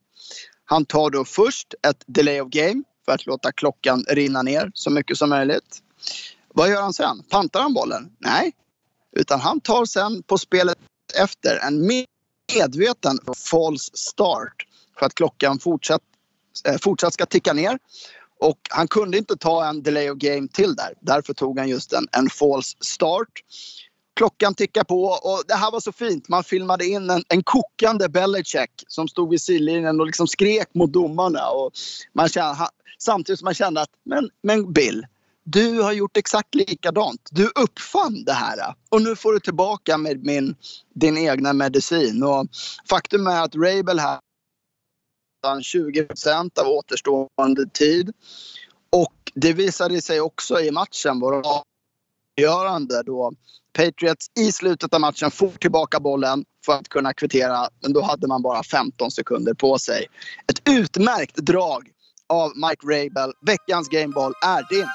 Han tar då först ett delay of game för att låta klockan rinna ner så mycket som möjligt. Vad gör han sen? Pantar han bollen? Nej. Utan han tar sen på spelet efter en medveten false start för att klockan fortsatt, eh, fortsatt ska ticka ner. Och han kunde inte ta en delay of game till där. Därför tog han just en, en false start. Klockan tickar på och det här var så fint. Man filmade in en, en kokande Belichick som stod vid sidlinjen och liksom skrek mot domarna. Och man kände, samtidigt som man kände att men, men Bill, du har gjort exakt likadant. Du uppfann det här och nu får du tillbaka med min, din egna medicin. Och faktum är att Rabel här 20% av återstående tid. Och det visade sig också i matchen vara avgörande då Patriots i slutet av matchen får tillbaka bollen för att kunna kvittera. Men då hade man bara 15 sekunder på sig. Ett utmärkt drag av Mike Rabel. Veckans Gameball är din.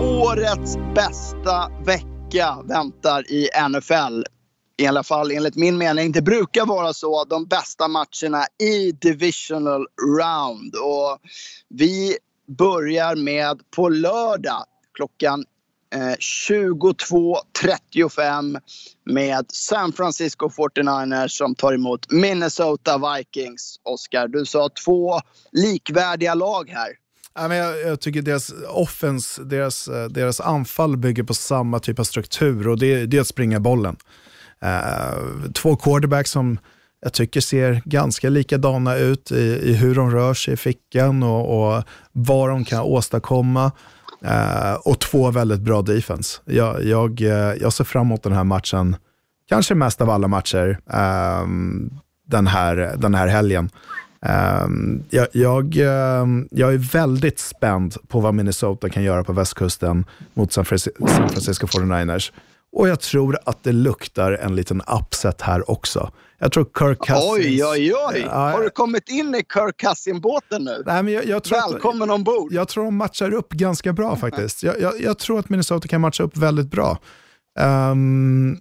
Årets bästa vecka väntar i NFL. I alla fall enligt min mening. Det brukar vara så de bästa matcherna i divisional round. Och vi börjar med på lördag klockan eh, 22.35 med San Francisco 49ers som tar emot Minnesota Vikings. Oskar, du sa två likvärdiga lag här. Ja, men jag, jag tycker deras offens, deras, eh, deras anfall bygger på samma typ av struktur och det, det är att springa bollen. Eh, två quarterbacks som jag tycker ser ganska likadana ut i, i hur de rör sig i fickan och, och vad de kan åstadkomma. Eh, och två väldigt bra defense. Jag, jag, eh, jag ser fram emot den här matchen, kanske mest av alla matcher eh, den, här, den här helgen. Eh, jag, jag, eh, jag, är väldigt spänd på vad Minnesota kan göra på västkusten mot San, Francisco, San Francisco 49ers. Och jag tror att det luktar en liten upset här också. Jag tror Kirk Cousins... Oj, oj, oj! Har du kommit in i Kirk Cousins-båten nu? Nej, men jag, jag tror Välkommen att, ombord! Jag tror de matchar upp ganska bra faktiskt. Jag, jag, jag tror att Minnesota kan matcha upp väldigt bra. Um,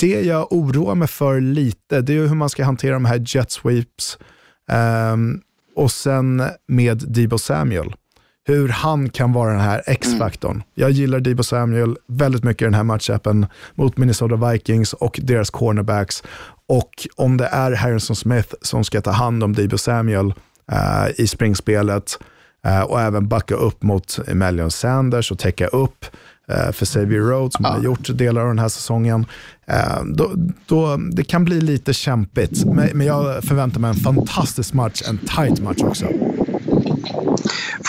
det jag oroar mig för lite, det är hur man ska hantera de här jet sweeps. Um, och sen med Debo Samuel hur han kan vara den här X-faktorn. Mm. Jag gillar Debo Samuel väldigt mycket i den här matchupen mot Minnesota Vikings och deras cornerbacks. Och om det är Harrison Smith som ska ta hand om Debo Samuel uh, i springspelet uh, och även backa upp mot Emelion Sanders och täcka upp uh, för Xavier Rhodes som ja. har gjort delar av den här säsongen. Då, då, det kan bli lite kämpigt, men, men jag förväntar mig en fantastisk match, en tight match också.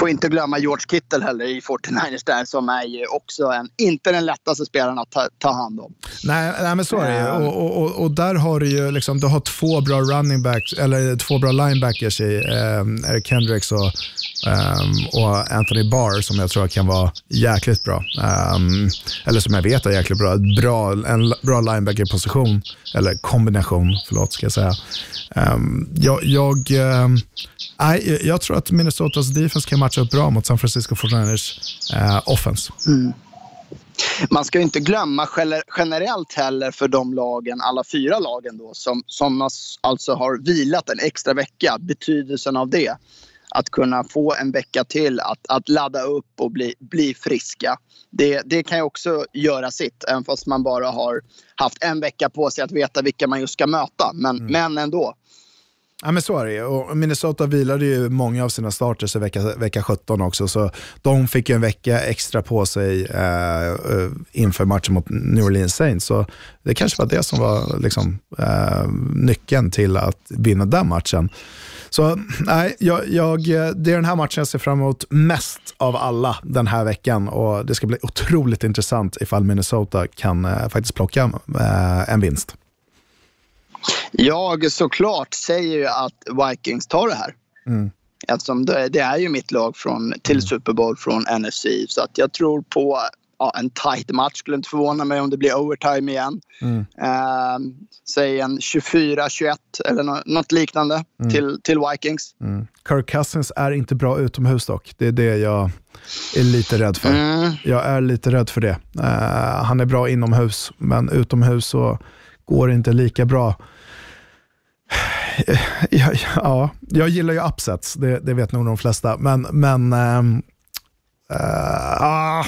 Får inte glömma George Kittle heller i 49ers där som är ju också en, inte den lättaste spelaren att ta, ta hand om. Nej, nej, men så är det ju. Och, och, och, där har du ju liksom, du har två bra running backs, eller två bra linebackers i eh, Eric Kendricks och, um, och Anthony Barr som jag tror kan vara jäkligt bra. Um, eller som jag vet är jäkligt bra. bra en bra linebacker-position, eller kombination, förlåt ska jag säga. Um, jag, jag, um, nej, jag tror att Minnesotas defense kan matcha upp bra mot San Francisco 49ers uh, offense. Mm. Man ska inte glömma generellt heller för de lagen, alla fyra lagen då, som, som alltså har vilat en extra vecka, betydelsen av det. Att kunna få en vecka till att, att ladda upp och bli, bli friska. Det, det kan ju också göra sitt, även fast man bara har haft en vecka på sig att veta vilka man just ska möta. Men, mm. men ändå. Ja, men så är det och Minnesota vilade ju många av sina starters i vecka, vecka 17 också, så de fick ju en vecka extra på sig eh, eh, inför matchen mot New Orleans Saints. Så det kanske var det som var liksom, eh, nyckeln till att vinna den matchen. Så nej, jag, jag, det är den här matchen jag ser fram emot mest av alla den här veckan och det ska bli otroligt intressant ifall Minnesota kan eh, faktiskt plocka eh, en vinst. Jag såklart säger ju att Vikings tar det här. Mm. Eftersom det, det, är ju mitt lag från, till mm. Super Bowl från NFC. Så att jag tror på ja, en tight match. Skulle inte förvåna mig om det blir overtime igen. Mm. Uh, säg en 24-21 eller något liknande mm. till, till Vikings. Mm. Kirk Cousins är inte bra utomhus dock. Det är det jag är lite rädd för. Mm. Jag är lite rädd för det. Uh, han är bra inomhus, men utomhus så går inte lika bra. Ja, ja, jag gillar ju upsets, det, det, vet nog de flesta. Men, men ähm, äh,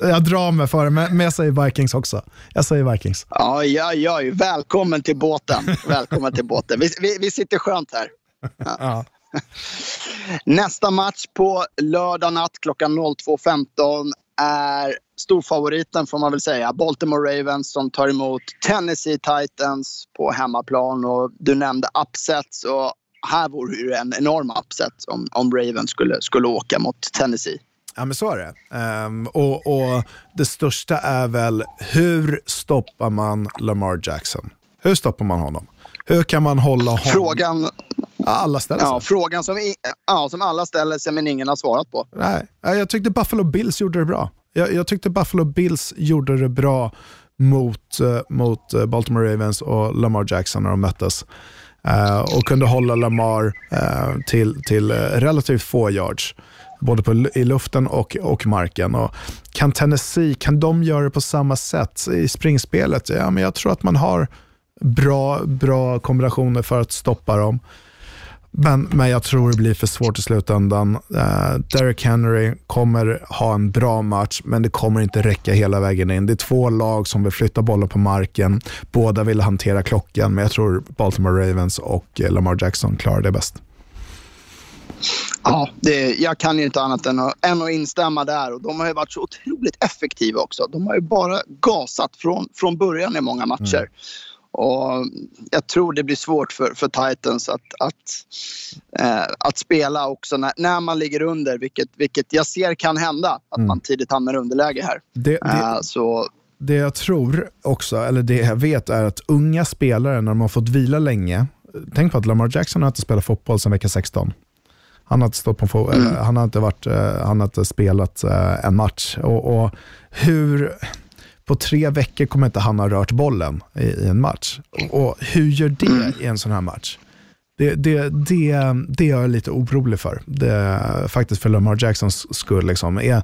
jag drar mig för det, men jag säger Vikings också. Jag säger Vikings. Ja, ja, ja välkommen till båten. Välkommen till båten. Vi, vi, vi sitter skönt här. Ja. ja. Nästa match på lördag natt klockan 02.15 är storfavoriten får man väl säga. Baltimore Ravens som tar emot Tennessee Titans på hemmaplan. Och du nämnde upsets och här vore det en enorm upset om, om Ravens skulle, skulle åka mot Tennessee. Ja, men så är det. Um, och, och, det största är väl, hur stoppar man Lamar Jackson? Hur stoppar man honom? Hur kan man hålla honom? Frågan, alla ställer sig. Ja, frågan som, ja, som alla ställer sig men ingen har svarat på. Nej, jag tyckte Buffalo Bills gjorde det bra. Jag, jag tyckte Buffalo Bills gjorde det bra mot, uh, mot uh, Baltimore Ravens och Lamar Jackson när de möttes. Uh, och kunde hålla Lamar till, till relativt få yards. Både på, i luften och, och marken. Och kan Tennessee, kan de göra det på samma sätt i springspelet? Ja, men jag tror att man har bra, bra kombinationer för att stoppa dem. Men, men jag tror det blir för svårt i slutändan. Uh, Derek Henry kommer ha en bra match, men det kommer inte räcka hela vägen in. Det är två lag som vill flytta bollen på marken. Båda vill hantera klockan, men jag tror Baltimore Ravens och Lamar Jackson klarar det bäst. Ja, det, jag kan ju inte annat än att, än att instämma där. Och de har ju varit så otroligt effektiva också. De har ju bara gasat från, från början i många matcher. Mm. Och jag tror det blir svårt för, för Titans att, att, eh, att spela också när, när man ligger under, vilket, vilket jag ser kan hända. Att Mm. man tidigt hamnar i underläge här. Det, det, Eh, så det jag tror också, eller det jag vet är att unga spelare när de har fått vila länge, tänk på att Lamar Jackson har inte spelat fotboll sedan vecka 16. Han har inte, stått på, fo- eller, han har inte, varit, eh, han har inte spelat eh, en match. Och, och hur, på tre veckor kommer inte han ha rört bollen i, i en match. Och, hur gör det i en sån här match? Det, det, det, det är jag lite orolig för. Det, faktiskt för Lamar Jacksons skull. Liksom. Jag,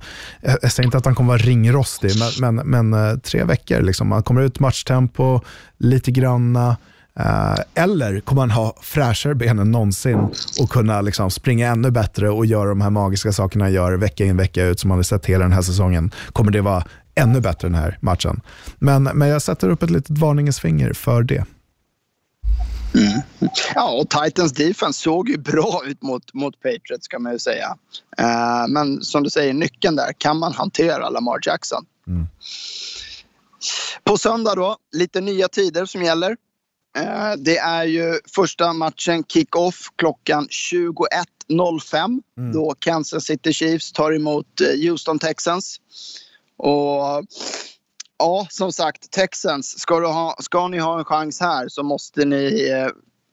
jag säger inte att han kommer vara ringrostig, men, men, men eh, tre veckor. Liksom. Han kommer ut matchtempo, lite granna. Eh, eller kommer han ha fräschare ben än någonsin och kunna liksom, springa ännu bättre och göra de här magiska sakerna han gör vecka in vecka ut som man har sett hela den här säsongen. Kommer det vara ännu bättre den här matchen. Men, men jag sätter upp ett litet varningens finger för det. Ja, och Titans defense såg ju bra ut mot, mot Patriots kan man ju säga. Eh, men som du säger, nyckeln där, kan man hantera Lamar Jackson? På söndag då, lite nya tider som gäller. Eh, det är ju första matchen kick-off klockan 21.05 då Kansas City Chiefs tar emot eh, Houston Texans. Och ja, som sagt, Texans, ska, ha, ska ni ha en chans här så måste ni eh,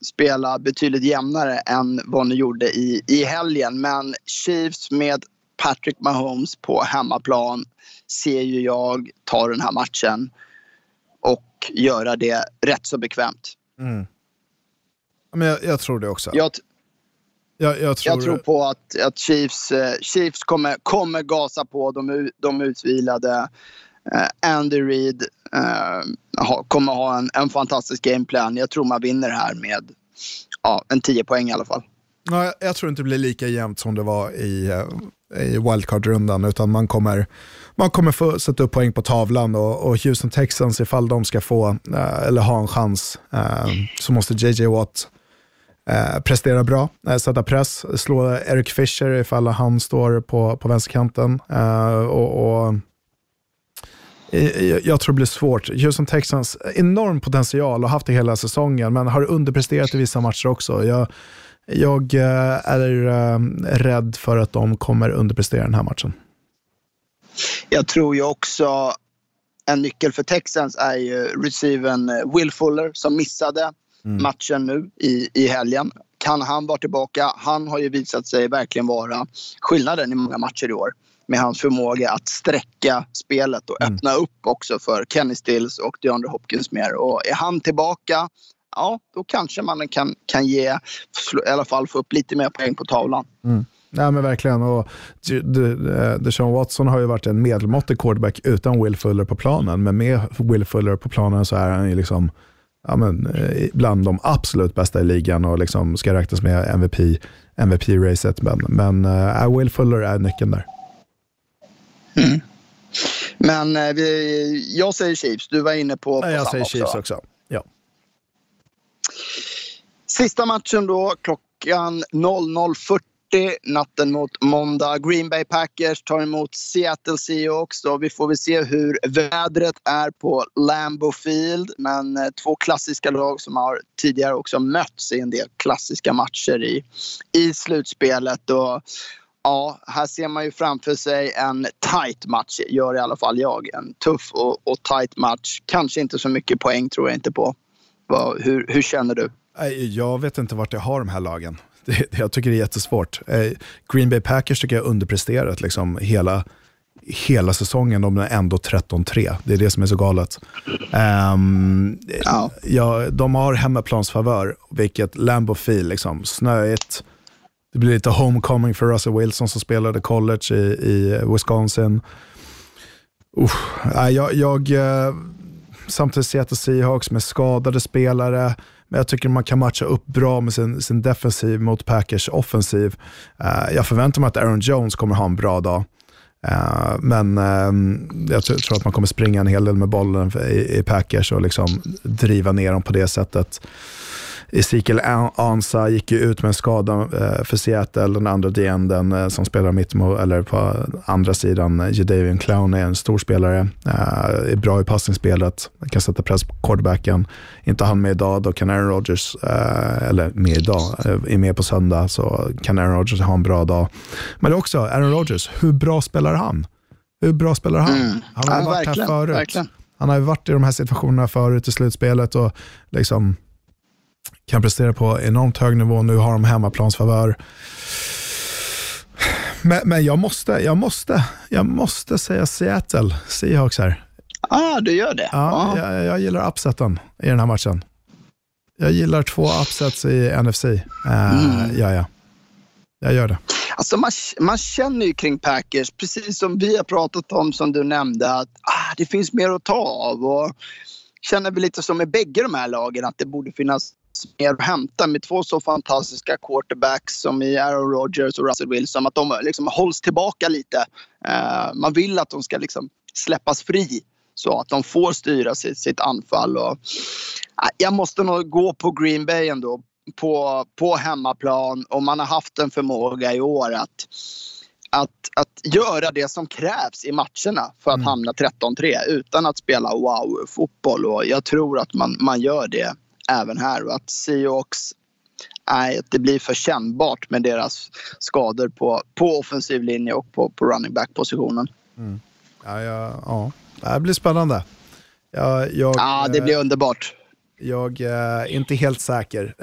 spela betydligt jämnare än vad ni gjorde i, i helgen. Men Chiefs med Patrick Mahomes på hemmaplan ser ju jag ta den här matchen och göra det rätt så bekvämt. Men jag, jag tror det också. Jag, Jag, jag tror, jag tror på att, att Chiefs, eh, Chiefs kommer, kommer gasa på. De, de utvilade. Eh, Andy Reid eh, ha, kommer ha en, en fantastisk gameplan. Jag tror man vinner här med ja, en 10 poäng i alla fall. Ja, jag, tror inte det blir lika jämnt som det var i, eh, i wildcard-rundan, utan man kommer, man kommer få sätta upp poäng på tavlan och, och Houston Texans, ifall de ska få, eller ha en chans, så måste JJ Watt eh, prestera bra, eh, sätta press, slå Eric Fisher ifall han står på, på vänsterkanten. Eh, och, och jag jag tror det blir svårt. Houston Texans, enorm potential och haft det hela säsongen, men har underpresterat i vissa matcher också. Jag, jag eh, är eh, rädd för att de kommer underprestera den här matchen. Jag tror ju också en nyckel för Texans är ju receiven eh, Will Fuller som missade matchen nu i, i helgen. Kan han vara tillbaka? Han har ju visat sig verkligen vara skillnaden i många matcher i år med hans förmåga att sträcka spelet och öppna upp också för Kenny Stills och DeAndre Hopkins mer. Och är han tillbaka, ja, då kanske man kan, kan ge, i alla fall få upp lite mer poäng på tavlan. Ja, men verkligen. Och De- Deshaun Watson har ju varit en medelmåttig quarterback utan Will Fuller på planen, men med Will Fuller på planen så är han ju liksom ja, men, eh, bland de absolut bästa i ligan och liksom ska räknas med MVP, MVP-racet. Men, men uh, Will Fuller är nyckeln där. Men eh, vi, jag säger Chiefs, du var inne på, på Jag säger också. Chiefs också. Ja. Sista matchen då, klockan 00.40 natten mot måndag. Green Bay Packers tar emot Seattle Seahawks. Då. Vi får väl se hur vädret är på Lambeau Field. Men eh, två klassiska lag som har tidigare också mötts i en del klassiska matcher i, i slutspelet. Och, ja, här ser man ju framför sig en tight match, gör i alla fall jag. En tuff och, och tight match. Kanske inte så mycket poäng tror jag inte på. Hur, hur känner du? Jag vet inte vart jag har de här lagen. Det, jag tycker det är jättesvårt. Eh, Green Bay Packers tycker jag har underpresterat liksom hela, hela säsongen. De är ändå 13-3. Det är det som är så galet. Ehm, Ja. ja, de har hemmaplansfavör, vilket Lambeau Field, liksom, snöigt. Det blir lite homecoming för Russell Wilson som spelade college i, i Wisconsin. Nej, jag, jag, eh, samtidigt Seattle Seahawks med skadade spelare, men jag tycker man kan matcha upp bra med sin, sin defensiv mot Packers offensiv. Uh, jag förväntar mig att Aaron Jones kommer ha en bra dag. Uh, men uh, jag tror, tror att man kommer springa en hel del med bollen i, i Packers och liksom driva ner dem på det sättet. Ezekiel Ansa gick ju ut med en skada eh, för Seattle, den andra DN eh, som spelar mitt eller på andra sidan. Jadavian Clown är en stor spelare, är bra i passningsspelet, kan sätta press på quarterbacken. Inte han med idag, då kan Aaron Rodgers, eller med idag, är med på söndag, så kan Aaron Rodgers ha en bra dag. Men också, Aaron Rodgers, hur bra spelar han? Hur bra spelar han? Mm. Han har Ja, varit här förut. verkligen. Han har ju varit i de här situationerna förut i slutspelet och liksom kan prestera på enormt hög nivå. Nu har de hemmaplansfavör. Men, men jag, måste, jag, måste, jag måste säga Seattle Seahawks här. Ah, du gör det? Ja, Ja. jag, jag gillar upseten i den här matchen. Jag gillar två upsets i NFC. Uh, Ja, ja. Jag gör det. Alltså man, man känner ju kring Packers, precis som vi har pratat om, som du nämnde, att ah, det finns mer att ta av. Och känner vi lite som i bägge de här lagen att det borde finnas mer att hämta med två så fantastiska quarterbacks som i Aaron Rodgers och Russell Wilson. Att de liksom hålls tillbaka lite. Eh, man vill att de ska liksom släppas fri så att de får styra sitt, sitt anfall. Och, ah, jag måste nog gå på Green Bay ändå på, på hemmaplan och man har haft en förmåga i år att, att, att göra det som krävs i matcherna för att hamna 13-3 utan att spela wow-fotboll. Och jag tror att man, man gör det även här att Seahawks Nej, det blir för kännbart med deras skador på, på offensiv linje och på, på running back-positionen. Ja, ja, ja. Det blir spännande. Jag, jag, Ja, det blir underbart. Jag är inte helt säker.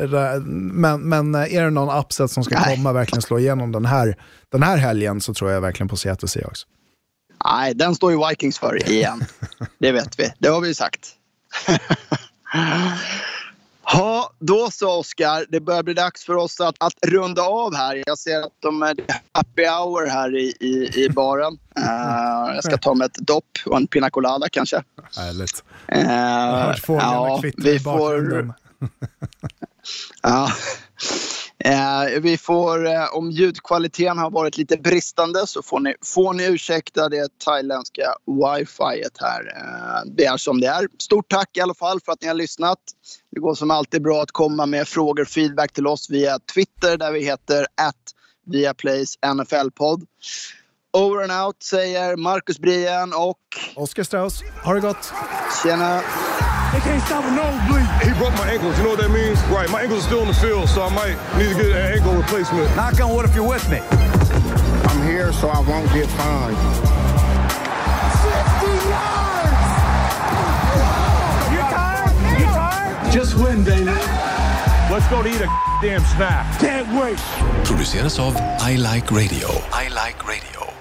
Men, men är det någon upset som ska Nej. komma verkligen slå igenom den här, den här helgen så tror jag verkligen på Seattle Seahawks. Nej, den står ju Vikings för igen. Det vet vi. Det har vi ju sagt. Ja, då så Oskar. Det börjar bli dags för oss att, att runda av här. Jag ser att de är happy hour här i, i, i baren. Eh, jag ska ta med ett dopp och en pina colada kanske. Härligt. Uh, Jag har hört fåglarna kvittra i bakgrunden. Ja. Eh, vi får, eh, om ljudkvaliteten har varit lite bristande så får ni, får ni ursäkta det thailändska wifi här. Eh, det är som det är. Stort tack i alla fall för att ni har lyssnat. Det går som alltid bra att komma med frågor och feedback till oss via Twitter där vi heter att Viaplays NFL-podd. Over and out säger Marcus Brien och Oskar Strauss, ha det gott! tjena! They can't stop a nosebleed. He broke my ankles. You know what that means? Right. My ankles are still in the field, so I might need to get an ankle replacement. Knock on wood if you're with me. I'm here so I won't get fined. 60 yards! You tired? You tired? Just win, baby. Let's go to eat a damn snack. Can't wait. produceras av I Like Radio. I Like Radio.